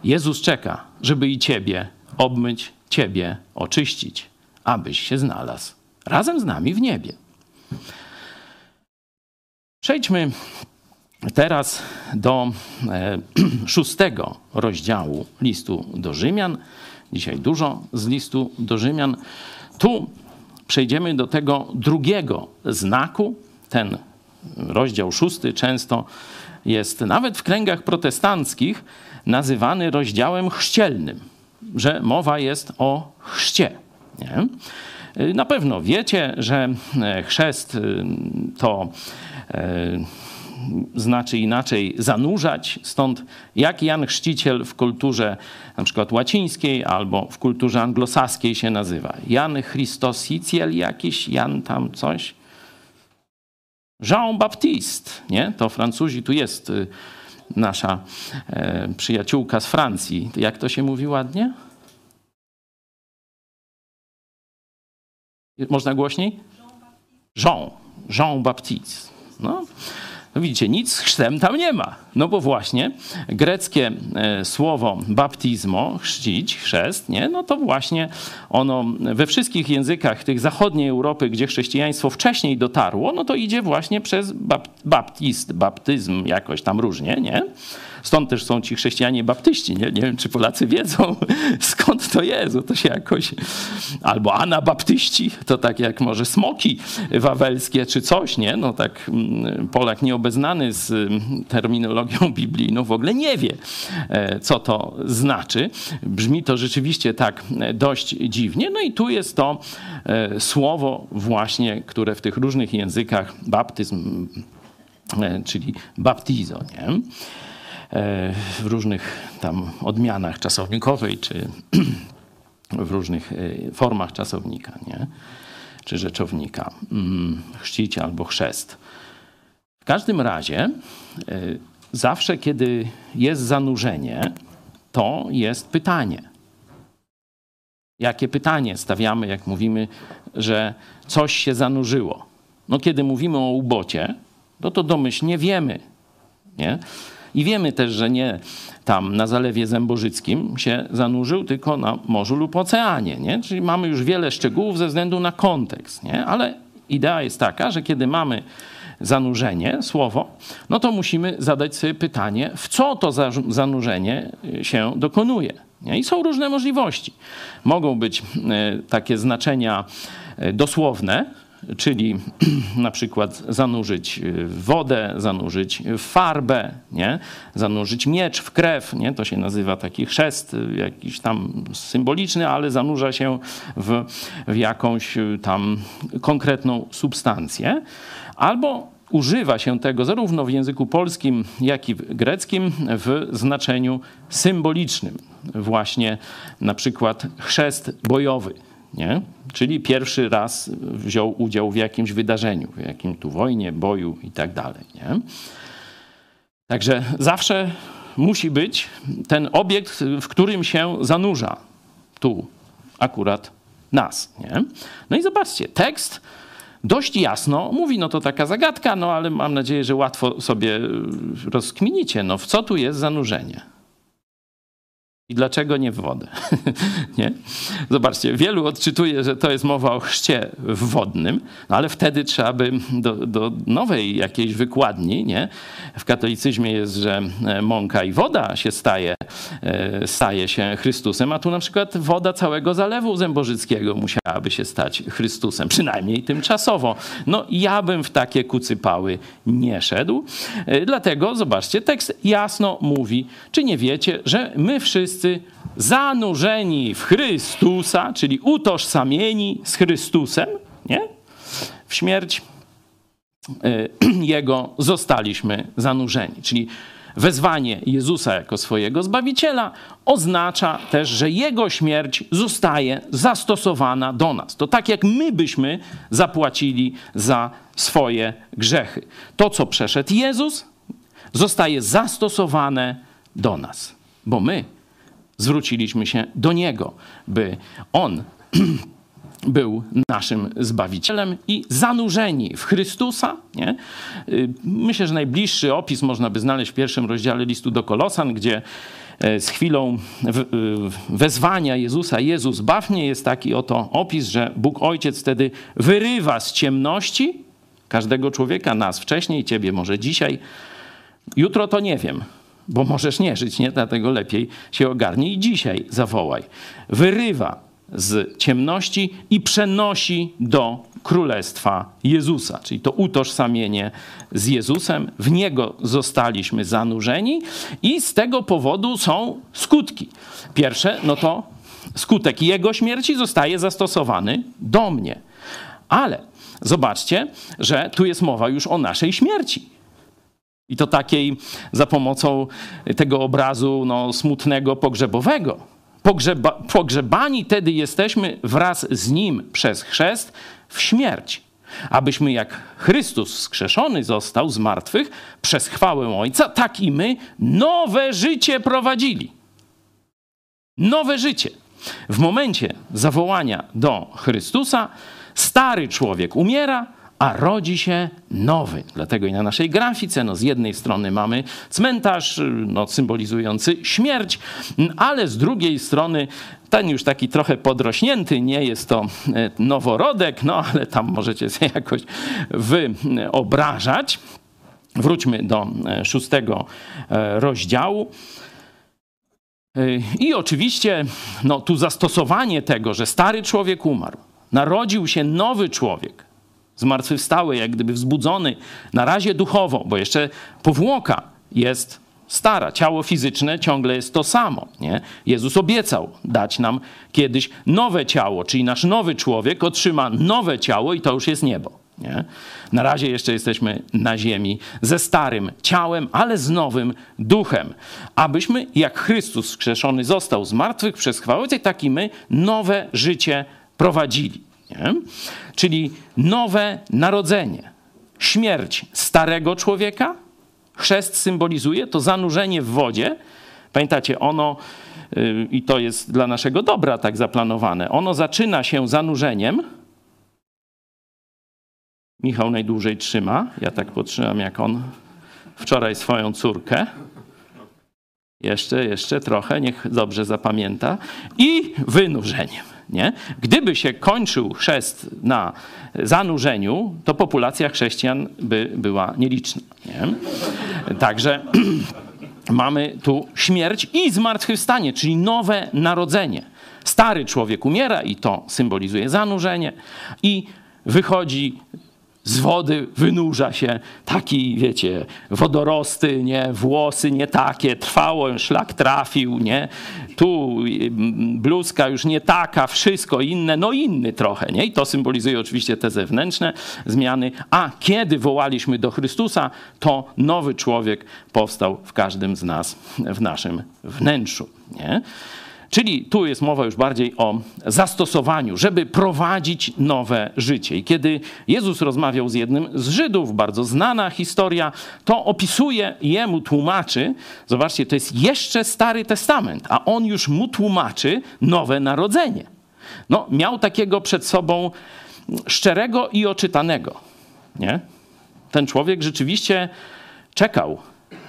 Jezus czeka, żeby i Ciebie obmyć, Ciebie oczyścić, abyś się znalazł razem z nami w niebie. Przejdźmy teraz do e, szóstego rozdziału listu do Rzymian. Dzisiaj dużo z listu do Rzymian. Tu przejdziemy do tego drugiego znaku. Ten rozdział szósty często jest nawet w kręgach protestanckich nazywany rozdziałem chrzcielnym, że mowa jest o chrzcie. Nie? Na pewno wiecie, że chrzest to e, znaczy inaczej zanurzać. Stąd jak Jan Chrzciciel w kulturze na przykład łacińskiej albo w kulturze anglosaskiej się nazywa. Jan Christosiciel jakiś, Jan tam coś. Jean Baptiste, nie? To Francuzi, tu jest y, nasza e, przyjaciółka z Francji. Jak to się mówi ładnie? Można głośniej? Jean. Jean Baptiste. No. No widzicie, nic z chrztem tam nie ma. No bo właśnie greckie e, słowo baptizmo, chrzcić, chrzest, nie? no to właśnie ono we wszystkich językach tych zachodniej Europy, gdzie chrześcijaństwo wcześniej dotarło, no to idzie właśnie przez baptist, baptyzm jakoś tam różnie, nie? Stąd też są ci chrześcijanie baptyści. Nie, nie wiem, czy Polacy wiedzą, skąd to jest. To się jakoś... Albo anabaptyści, to tak jak może smoki wawelskie, czy coś, nie? No tak mm, Polak nieobeznany z mm, terminologią biblijną w ogóle nie wie, e, co to znaczy. Brzmi to rzeczywiście tak e, dość dziwnie. No i tu jest to e, słowo właśnie, które w tych różnych językach baptyzm, czyli baptizo, nie? E, w różnych tam odmianach czasownikowej, czy w różnych e, formach czasownika, nie? czy rzeczownika, mm, chrzcić albo chrzest. W każdym razie, e, zawsze kiedy jest zanurzenie, to jest pytanie. Jakie pytanie stawiamy, jak mówimy, że coś się zanurzyło? No, kiedy mówimy o ubocie, no to domyślnie wiemy, nie? I wiemy też, że nie tam na Zalewie Zębożyckim się zanurzył, tylko na morzu lub oceanie. Nie? Czyli mamy już wiele szczegółów ze względu na kontekst. Nie? Ale idea jest taka, że kiedy mamy zanurzenie, słowo, no to musimy zadać sobie pytanie, w co to zanurzenie się dokonuje. I są różne możliwości. Mogą być e, takie znaczenia e, dosłowne, czyli na przykład zanurzyć w wodę, zanurzyć farbę, nie? zanurzyć miecz w krew, nie? to się nazywa taki chrzest jakiś tam symboliczny, ale zanurza się w, w jakąś tam konkretną substancję. Albo używa się tego zarówno w języku polskim, jak i w greckim w znaczeniu symbolicznym. Właśnie na przykład chrzest bojowy nie? Czyli pierwszy raz wziął udział w jakimś wydarzeniu, w jakim tu wojnie, boju i tak dalej. Nie? Także zawsze musi być ten obiekt, w którym się zanurza. Tu akurat nas. Nie? No i zobaczcie, tekst dość jasno mówi, no to taka zagadka, no ale mam nadzieję, że łatwo sobie rozkminicie, no w co tu jest zanurzenie. I dlaczego nie w wodę? nie? Zobaczcie, wielu odczytuje, że to jest mowa o chrzcie wodnym, no ale wtedy trzeba by do, do, nowej jakiejś wykładni, nie? W katolicyzmie jest, że e, mąka i woda się staje, e, staje się Chrystusem, a tu na przykład woda całego Zalewu Zębożyckiego musiałaby się stać Chrystusem, przynajmniej tymczasowo. No ja bym w takie kucypały nie szedł, e, dlatego zobaczcie, tekst jasno mówi, czy nie wiecie, że my wszyscy wszyscy zanurzeni w Chrystusa, czyli utożsamieni z Chrystusem, nie? w śmierć e, Jego zostaliśmy zanurzeni. Czyli wezwanie Jezusa jako swojego Zbawiciela oznacza też, że Jego śmierć zostaje zastosowana do nas. To tak jak my byśmy zapłacili za swoje grzechy. To, co przeszedł Jezus, zostaje zastosowane do nas, bo my zwróciliśmy się do Niego, by On był naszym Zbawicielem i zanurzeni w Chrystusa. Nie? Y, myślę, że najbliższy opis można by znaleźć w pierwszym rozdziale listu do Kolosan, gdzie e, z chwilą y, wezwania Jezusa, Jezus baw mnie, jest taki oto opis, że Bóg Ojciec wtedy wyrywa z ciemności każdego człowieka, nas wcześniej, ciebie może dzisiaj, jutro to nie wiem, bo możesz nie żyć, nie? Dlatego lepiej się ogarnij i dzisiaj zawołaj. Wyrywa z ciemności i przenosi do królestwa Jezusa, czyli to utożsamienie z Jezusem. W niego zostaliśmy zanurzeni i z tego powodu są skutki. Pierwsze, no to skutek jego śmierci zostaje zastosowany do mnie. Ale zobaczcie, że tu jest mowa już o naszej śmierci. I to takiej za pomocą tego obrazu no, smutnego, pogrzebowego Pogrzeba, pogrzebani tedy jesteśmy wraz z Nim przez chrzest w śmierć, abyśmy jak Chrystus wskrzeszony został z martwych przez chwałę Ojca, tak i my nowe życie prowadzili. Nowe życie. W momencie zawołania do Chrystusa stary człowiek umiera, a rodzi się nowy. Dlatego i na naszej grafice, no z jednej strony mamy cmentarz, no, symbolizujący śmierć, ale z drugiej strony ten już taki trochę podrośnięty, nie jest to e, noworodek, no ale tam możecie sobie jakoś wyobrażać. Wróćmy do e, szóstego e, rozdziału. I oczywiście no, tu zastosowanie tego, że stary człowiek umarł, narodził się nowy człowiek, zmartwychwstały, jak gdyby wzbudzony, na razie duchowo, bo jeszcze powłoka jest stara, ciało fizyczne ciągle jest to samo. Nie? Jezus obiecał dać nam kiedyś nowe ciało, czyli nasz nowy człowiek otrzyma nowe ciało i to już jest niebo. Nie? Na razie jeszcze jesteśmy na ziemi ze starym ciałem, ale z nowym duchem. Abyśmy, jak Chrystus skrzeszony został z martwych przez chwałę, tak i my nowe życie prowadzili. Nie? Czyli nowe narodzenie. Śmierć starego człowieka, chrzest symbolizuje to zanurzenie w wodzie. Pamiętacie, ono, yy, i to jest dla naszego dobra tak zaplanowane, ono zaczyna się zanurzeniem. Michał najdłużej trzyma, ja tak potrzymam jak on wczoraj swoją córkę. Jeszcze, jeszcze trochę, niech dobrze zapamięta. I wynurzeniem. Nie? Gdyby się kończył chrzest na zanurzeniu, to populacja chrześcijan by była nieliczna. Nie? Także mamy tu śmierć i zmartwychwstanie, czyli nowe narodzenie. Stary człowiek umiera i to symbolizuje zanurzenie i wychodzi z wody wynurza się taki, wiecie, wodorosty, nie, włosy nie takie, trwało, szlak trafił, nie, tu mm, bluzka już nie taka, wszystko inne, no inny trochę, nie, i to symbolizuje oczywiście te zewnętrzne zmiany, a kiedy wołaliśmy do Chrystusa, to nowy człowiek powstał w każdym z nas, w naszym wnętrzu, nie. Czyli tu jest mowa już bardziej o zastosowaniu, żeby prowadzić nowe życie. I kiedy Jezus rozmawiał z jednym z Żydów, bardzo znana historia, to opisuje jemu, tłumaczy, zobaczcie, to jest jeszcze Stary Testament, a on już mu tłumaczy nowe narodzenie. No, miał takiego przed sobą szczerego i oczytanego. Nie? Ten człowiek rzeczywiście czekał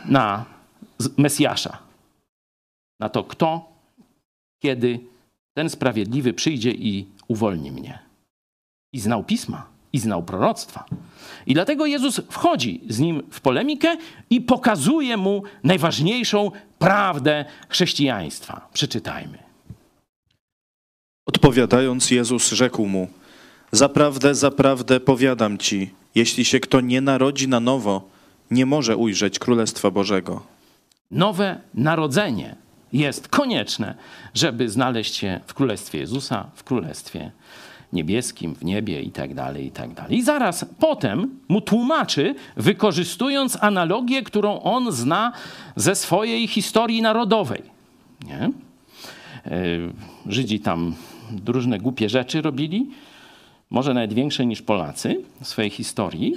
na Mesjasza, na to, kto kiedy ten sprawiedliwy przyjdzie i uwolni mnie. I znał pisma, i znał proroctwa. I dlatego Jezus wchodzi z nim w polemikę i pokazuje mu najważniejszą prawdę chrześcijaństwa. Przeczytajmy. Odpowiadając, Jezus rzekł mu: Zaprawdę, zaprawdę powiadam ci, jeśli się kto nie narodzi na nowo, nie może ujrzeć Królestwa Bożego. Nowe narodzenie jest konieczne, żeby znaleźć się w Królestwie Jezusa, w Królestwie niebieskim, w niebie i tak dalej, i tak dalej. I zaraz potem mu tłumaczy, wykorzystując analogię, którą on zna ze swojej historii narodowej. Nie? E, Żydzi tam różne głupie rzeczy robili, może nawet większe niż Polacy w swojej historii.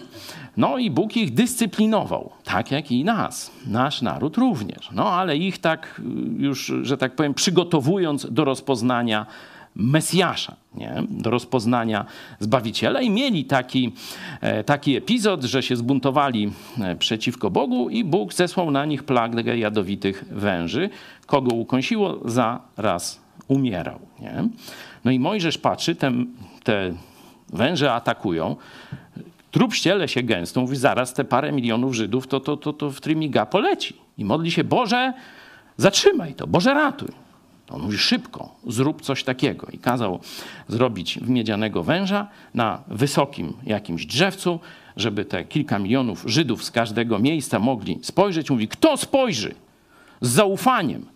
No i Bóg ich dyscyplinował, tak jak i nas, nasz naród również. No ale ich tak już, że tak powiem, przygotowując do rozpoznania Mesjasza, nie? do rozpoznania Zbawiciela i mieli taki, e, taki epizod, że się zbuntowali e, przeciwko Bogu i Bóg zesłał na nich plagę jadowitych węży. Kogo ukąsiło, zaraz umierał. Nie? No i Mojżesz patrzy, te, te węże atakują, trup ściele się gęstą, mówi zaraz te parę milionów Żydów to, to, to, to w trymiga poleci. I modli się, Boże, zatrzymaj to, Boże ratuj. On mówi szybko, zrób coś takiego. I kazał zrobić miedzianego węża na wysokim jakimś drzewcu, żeby te kilka milionów Żydów z każdego miejsca mogli spojrzeć. Mówi, kto spojrzy z zaufaniem,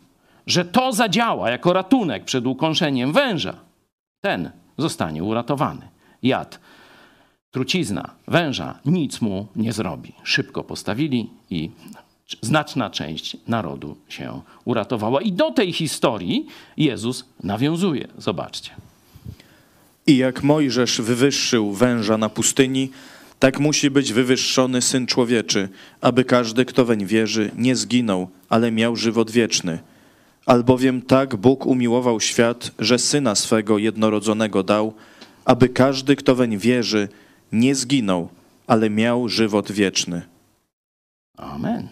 że to zadziała jako ratunek przed ukąszeniem węża, ten zostanie uratowany. Jad, trucizna węża nic mu nie zrobi. Szybko postawili i znaczna część narodu się uratowała. I do tej historii Jezus nawiązuje. Zobaczcie. I jak Mojżesz wywyższył węża na pustyni, tak musi być wywyższony Syn Człowieczy, aby każdy, kto weń wierzy, nie zginął, ale miał żywot wieczny. Albowiem tak Bóg umiłował świat, że Syna swego jednorodzonego dał, aby każdy, kto weń wierzy, nie zginął, ale miał żywot wieczny. Amen.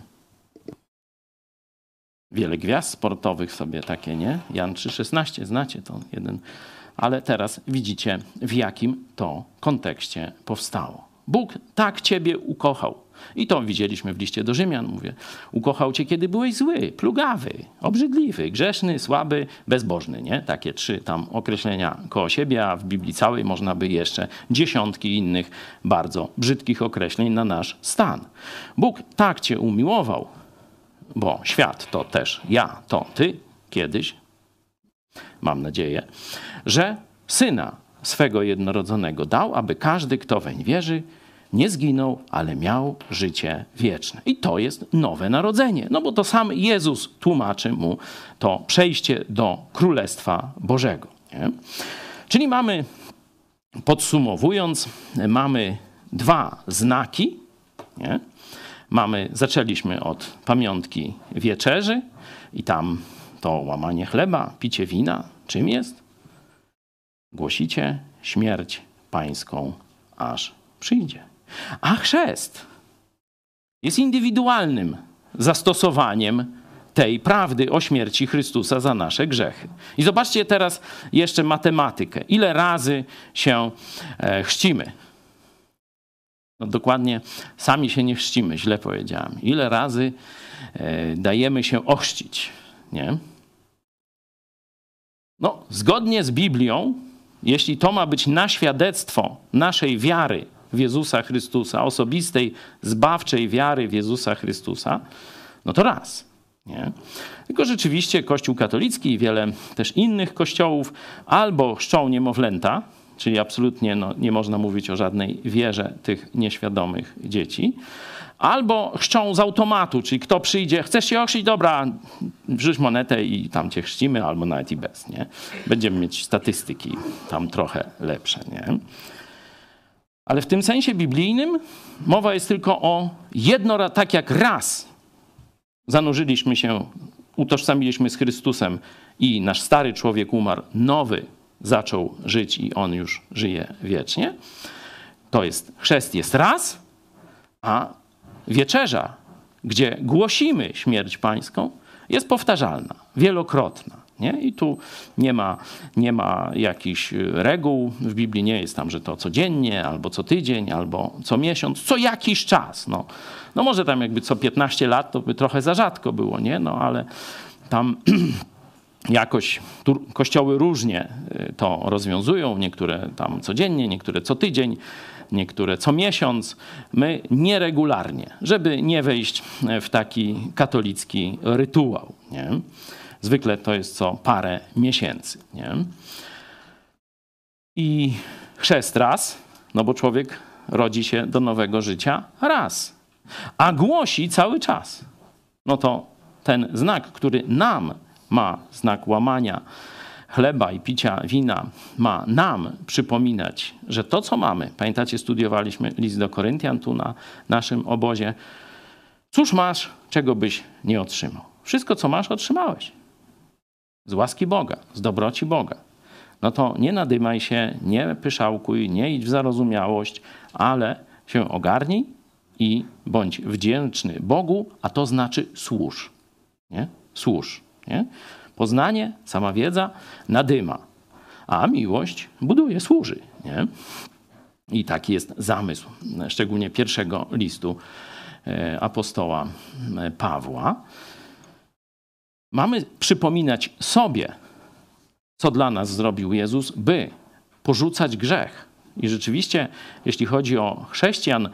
Wiele gwiazd sportowych sobie takie, nie? Jan 3,16, znacie to jeden. Ale teraz widzicie, w jakim to kontekście powstało. Bóg tak ciebie ukochał. I to widzieliśmy w liście do Rzymian. Mówię, ukochał cię, kiedy byłeś zły, plugawy, obrzydliwy, grzeszny, słaby, bezbożny. Nie? Takie trzy tam określenia koło siebie, a w Biblii całej można by jeszcze dziesiątki innych bardzo brzydkich określeń na nasz stan. Bóg tak cię umiłował, bo świat to też ja, to ty kiedyś, mam nadzieję, że syna swego jednorodzonego dał, aby każdy, kto weń wierzy, nie zginął, ale miał życie wieczne. I to jest nowe narodzenie. No bo to sam Jezus tłumaczy mu to przejście do Królestwa Bożego. Nie? Czyli mamy, podsumowując, mamy dwa znaki. Nie? Mamy, zaczęliśmy od pamiątki wieczerzy i tam to łamanie chleba, picie wina. Czym jest? Głosicie śmierć pańską, aż przyjdzie. A chrzest jest indywidualnym zastosowaniem tej prawdy o śmierci Chrystusa za nasze grzechy. I zobaczcie teraz jeszcze matematykę. Ile razy się e, chrzcimy? No dokładnie sami się nie chrzcimy, źle powiedziałem. Ile razy e, dajemy się ochrzcić, nie? No, zgodnie z Biblią, jeśli to ma być na świadectwo naszej wiary w Jezusa Chrystusa, osobistej, zbawczej wiary w Jezusa Chrystusa, no to raz. Nie? Tylko rzeczywiście Kościół katolicki i wiele też innych kościołów albo chrzczą niemowlęta, czyli absolutnie no, nie można mówić o żadnej wierze tych nieświadomych dzieci, albo chrzczą z automatu, czyli kto przyjdzie, chcesz się ochrzcić, dobra, wrzuć monetę i tam cię chrzcimy, albo nawet i bez, nie? Będziemy mieć statystyki tam trochę lepsze, nie? Ale w tym sensie biblijnym mowa jest tylko o jedno, tak jak raz zanurzyliśmy się, utożsamiliśmy z Chrystusem i nasz stary człowiek umarł, nowy zaczął żyć i on już żyje wiecznie. To jest, chrzest jest raz, a wieczerza, gdzie głosimy śmierć pańską, jest powtarzalna, wielokrotna. Nie? I tu nie ma, nie ma jakichś reguł. W Biblii nie jest tam, że to codziennie, albo co tydzień, albo co miesiąc, co jakiś czas. No, no może tam jakby co 15 lat to by trochę za rzadko było, nie? No ale tam jakoś tu kościoły różnie y, to rozwiązują. Niektóre tam codziennie, niektóre co tydzień, niektóre co miesiąc. My nieregularnie, żeby nie wejść w taki katolicki rytuał. Nie? Zwykle to jest co parę miesięcy. Nie? I chrzest raz, no bo człowiek rodzi się do nowego życia raz, a głosi cały czas. No to ten znak, który nam ma znak łamania chleba i picia wina, ma nam przypominać, że to, co mamy, pamiętacie, studiowaliśmy list do Koryntian tu na naszym obozie, cóż masz, czego byś nie otrzymał? Wszystko, co masz, otrzymałeś. Z łaski Boga, z dobroci Boga. No to nie nadymaj się, nie pyszałkuj, nie idź w zarozumiałość, ale się ogarnij i bądź wdzięczny Bogu, a to znaczy służ. Nie? Służ. Nie? Poznanie, sama wiedza nadyma, a miłość buduje, służy. Nie? I taki jest zamysł, szczególnie pierwszego listu e, apostoła e, Pawła. Mamy przypominać sobie, co dla nas zrobił Jezus, by porzucać grzech. I rzeczywiście, jeśli chodzi o chrześcijan,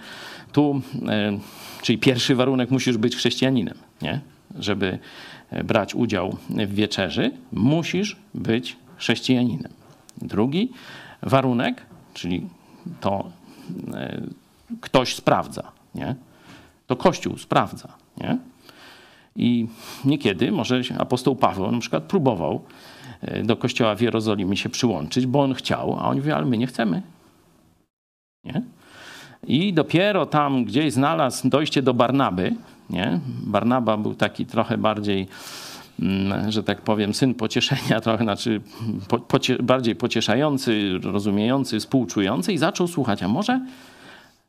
tu, e, czyli pierwszy warunek, musisz być chrześcijaninem, nie? żeby brać udział w wieczerzy, musisz być chrześcijaninem. Drugi warunek, czyli to e, ktoś sprawdza, nie? to Kościół sprawdza. Nie? I niekiedy może apostoł Paweł na przykład próbował e, do kościoła w Jerozolimie się przyłączyć, bo on chciał, a oni mówią, ale my nie chcemy. Nie? I dopiero tam gdzieś znalazł dojście do Barnaby. Nie? Barnaba był taki trochę bardziej, mm, że tak powiem, syn pocieszenia, trochę znaczy po, pocie, bardziej pocieszający, rozumiejący, współczujący i zaczął słuchać. A może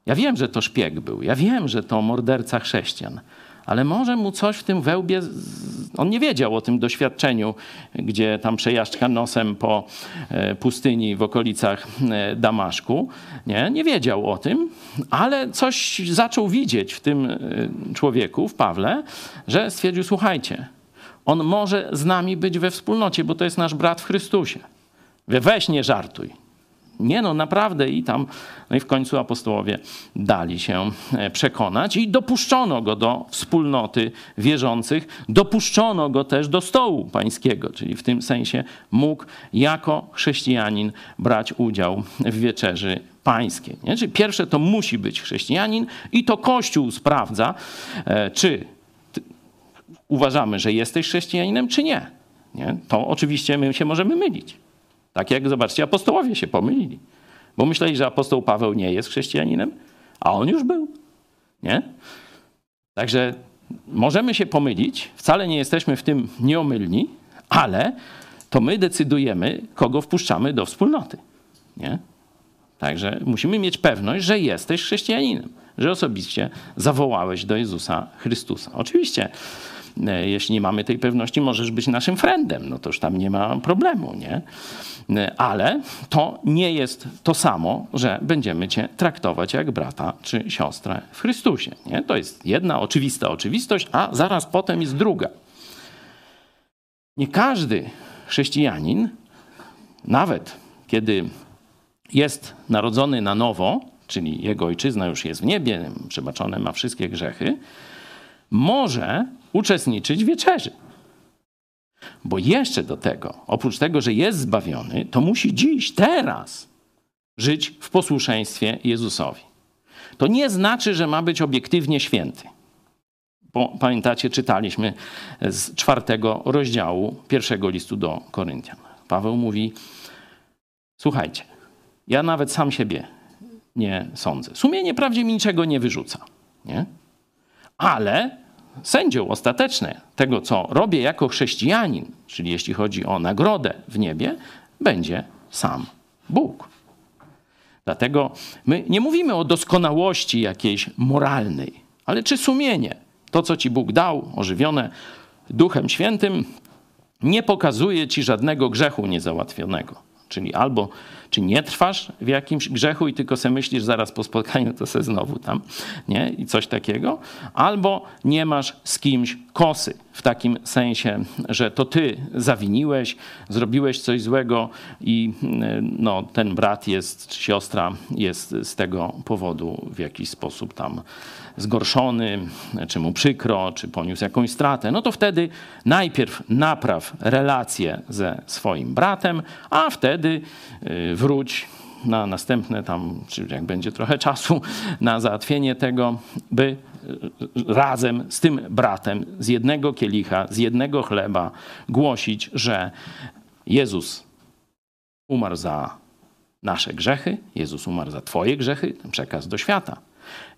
ja wiem, że to szpieg był, ja wiem, że to morderca chrześcijan, ale może mu coś w tym wełbie, on nie wiedział o tym doświadczeniu, gdzie tam przejażdżka nosem po e, pustyni w okolicach e, Damaszku, nie, nie wiedział o tym, ale coś zaczął widzieć w tym e, człowieku, w Pawle, że stwierdził, słuchajcie, on może z nami być we wspólnocie, bo to jest nasz brat w Chrystusie. Weź nie żartuj. Nie no, naprawdę i tam, no i w końcu apostołowie dali się e, przekonać i dopuszczono go do wspólnoty wierzących, dopuszczono go też do stołu pańskiego, czyli w tym sensie mógł jako chrześcijanin brać udział w wieczerzy pańskiej. Nie? Czyli pierwsze to musi być chrześcijanin i to Kościół sprawdza, e, czy uważamy, że jesteś chrześcijaninem, czy nie. nie. To oczywiście my się możemy mylić. Tak jak, zobaczcie, apostołowie się pomylili. Bo myśleli, że apostoł Paweł nie jest chrześcijaninem, a on już był. Nie? Także możemy się pomylić, wcale nie jesteśmy w tym nieomylni, ale to my decydujemy, kogo wpuszczamy do wspólnoty. Nie? Także musimy mieć pewność, że jesteś chrześcijaninem, że osobiście zawołałeś do Jezusa Chrystusa. Oczywiście jeśli nie mamy tej pewności, możesz być naszym friendem, no to już tam nie ma problemu, nie? E, ale to nie jest to samo, że będziemy cię traktować jak brata czy siostrę w Chrystusie, nie? To jest jedna oczywista oczywistość, a zaraz potem jest druga. Nie każdy chrześcijanin, nawet kiedy jest narodzony na nowo, czyli jego ojczyzna już jest w niebie, przebaczone ma wszystkie grzechy, może uczestniczyć w wieczerzy. Bo jeszcze do tego, oprócz tego, że jest zbawiony, to musi dziś, teraz żyć w posłuszeństwie Jezusowi. To nie znaczy, że ma być obiektywnie święty. Bo pamiętacie, czytaliśmy z czwartego rozdziału pierwszego listu do Koryntian. Paweł mówi: Słuchajcie, ja nawet sam siebie nie sądzę. Sumienie prawdzie mi niczego nie wyrzuca. Nie? Ale sędzią ostateczny tego, co robię jako chrześcijanin, czyli jeśli chodzi o nagrodę w niebie, będzie sam Bóg. Dlatego my nie mówimy o doskonałości jakiejś moralnej, ale czy sumienie, to co ci Bóg dał, ożywione Duchem Świętym, nie pokazuje ci żadnego grzechu niezałatwionego. Czyli albo czy nie trwasz w jakimś grzechu i tylko se myślisz zaraz po spotkaniu, to se znowu tam, nie? I coś takiego. Albo nie masz z kimś kosy, w takim sensie, że to ty zawiniłeś, zrobiłeś coś złego i no, ten brat jest, czy siostra jest z tego powodu w jakiś sposób tam zgorszony, czy mu przykro, czy poniósł jakąś stratę, no to wtedy najpierw napraw relacje ze swoim bratem, a wtedy y, wróć na następne tam, czy jak będzie trochę czasu, na załatwienie tego, by razem z tym bratem z jednego kielicha, z jednego chleba głosić, że Jezus umarł za nasze grzechy, Jezus umarł za Twoje grzechy, ten przekaz do świata.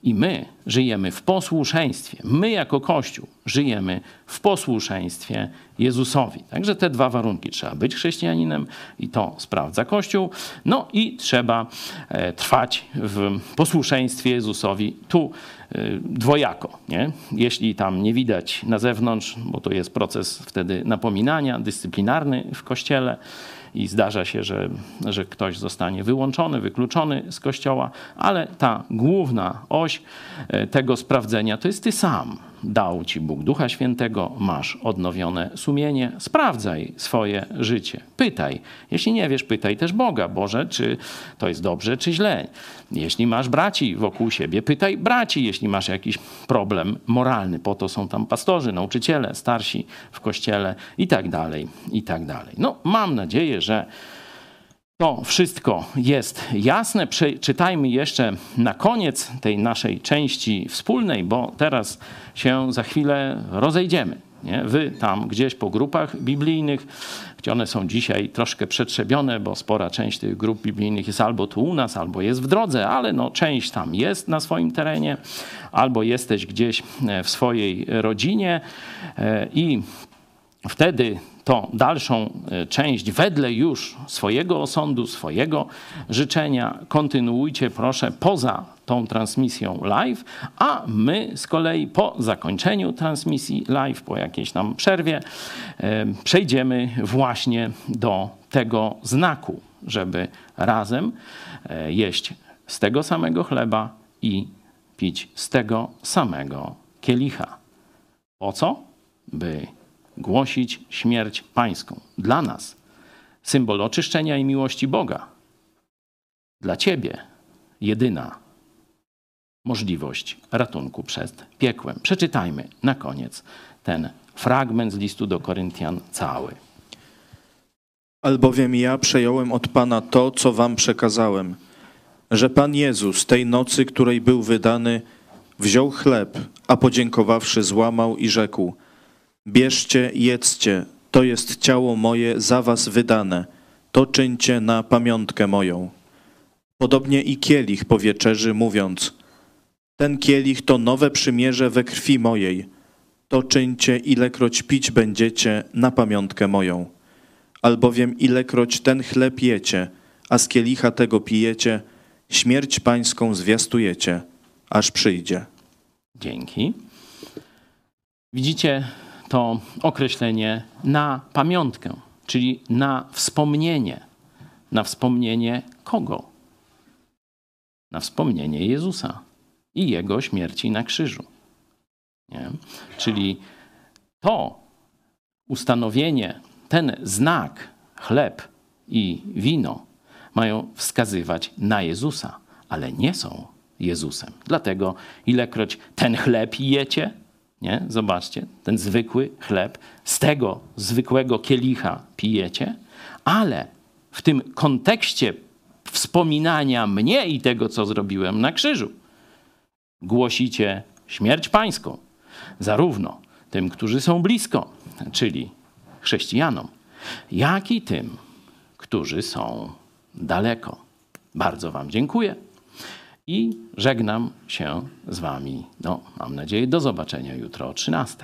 I my żyjemy w posłuszeństwie. My jako Kościół żyjemy w posłuszeństwie Jezusowi. Także te dwa warunki. Trzeba być chrześcijaninem i to sprawdza Kościół. No i trzeba e, trwać w posłuszeństwie Jezusowi. Tu e, dwojako. Nie? Jeśli tam nie widać na zewnątrz, bo to jest proces wtedy napominania dyscyplinarny w Kościele, i zdarza się, że, że ktoś zostanie wyłączony, wykluczony z kościoła, ale ta główna oś e, tego sprawdzenia to jest ty sam. Dał ci Bóg Ducha Świętego, masz odnowione sumienie, sprawdzaj swoje życie. Pytaj. Jeśli nie wiesz, pytaj też Boga, Boże, czy to jest dobrze, czy źle. Jeśli masz braci wokół siebie, pytaj braci, jeśli masz jakiś problem moralny. Po to są tam pastorzy, nauczyciele, starsi w kościele i tak dalej, i tak dalej. No, mam nadzieję, że to wszystko jest jasne. Przeczytajmy jeszcze na koniec tej naszej części wspólnej, bo teraz się za chwilę rozejdziemy. Nie? Wy tam gdzieś po grupach biblijnych, gdzie one są dzisiaj troszkę przetrzebione, bo spora część tych grup biblijnych jest albo tu u nas, albo jest w drodze, ale no, część tam jest na swoim terenie, albo jesteś gdzieś e, w swojej rodzinie e, i wtedy to dalszą e, część wedle już swojego osądu, swojego życzenia kontynuujcie proszę poza tą transmisją live, a my z kolei po zakończeniu transmisji live, po jakiejś tam przerwie, e, przejdziemy właśnie do tego znaku, żeby razem e, jeść z tego samego chleba i pić z tego samego kielicha. Po co? By głosić śmierć pańską. Dla nas symbol oczyszczenia i miłości Boga. Dla ciebie jedyna możliwość ratunku przed piekłem. Przeczytajmy na koniec ten fragment z listu do Koryntian cały. Albowiem ja przejąłem od Pana to, co wam przekazałem, że Pan Jezus tej nocy, której był wydany, wziął chleb, a podziękowawszy złamał i rzekł – Bierzcie, jedzcie, to jest ciało moje za was wydane, to czyńcie na pamiątkę moją. Podobnie i kielich po wieczerzy, mówiąc, ten kielich to nowe przymierze we krwi mojej, to czyńcie, ilekroć pić będziecie na pamiątkę moją. Albowiem ilekroć ten chleb jecie, a z kielicha tego pijecie, śmierć pańską zwiastujecie, aż przyjdzie. Dzięki. Widzicie, to określenie na pamiątkę, czyli na wspomnienie. Na wspomnienie kogo? Na wspomnienie Jezusa i Jego śmierci na krzyżu. Nie? Czyli to ustanowienie, ten znak, chleb i wino mają wskazywać na Jezusa, ale nie są Jezusem. Dlatego ilekroć ten chleb jecie, nie? Zobaczcie, ten zwykły chleb, z tego zwykłego kielicha pijecie, ale w tym kontekście wspominania mnie i tego, co zrobiłem na krzyżu, głosicie śmierć pańską, zarówno tym, którzy są blisko, czyli chrześcijanom, jak i tym, którzy są daleko. Bardzo Wam dziękuję i żegnam się z Wami. No, mam nadzieję, do zobaczenia jutro o 13.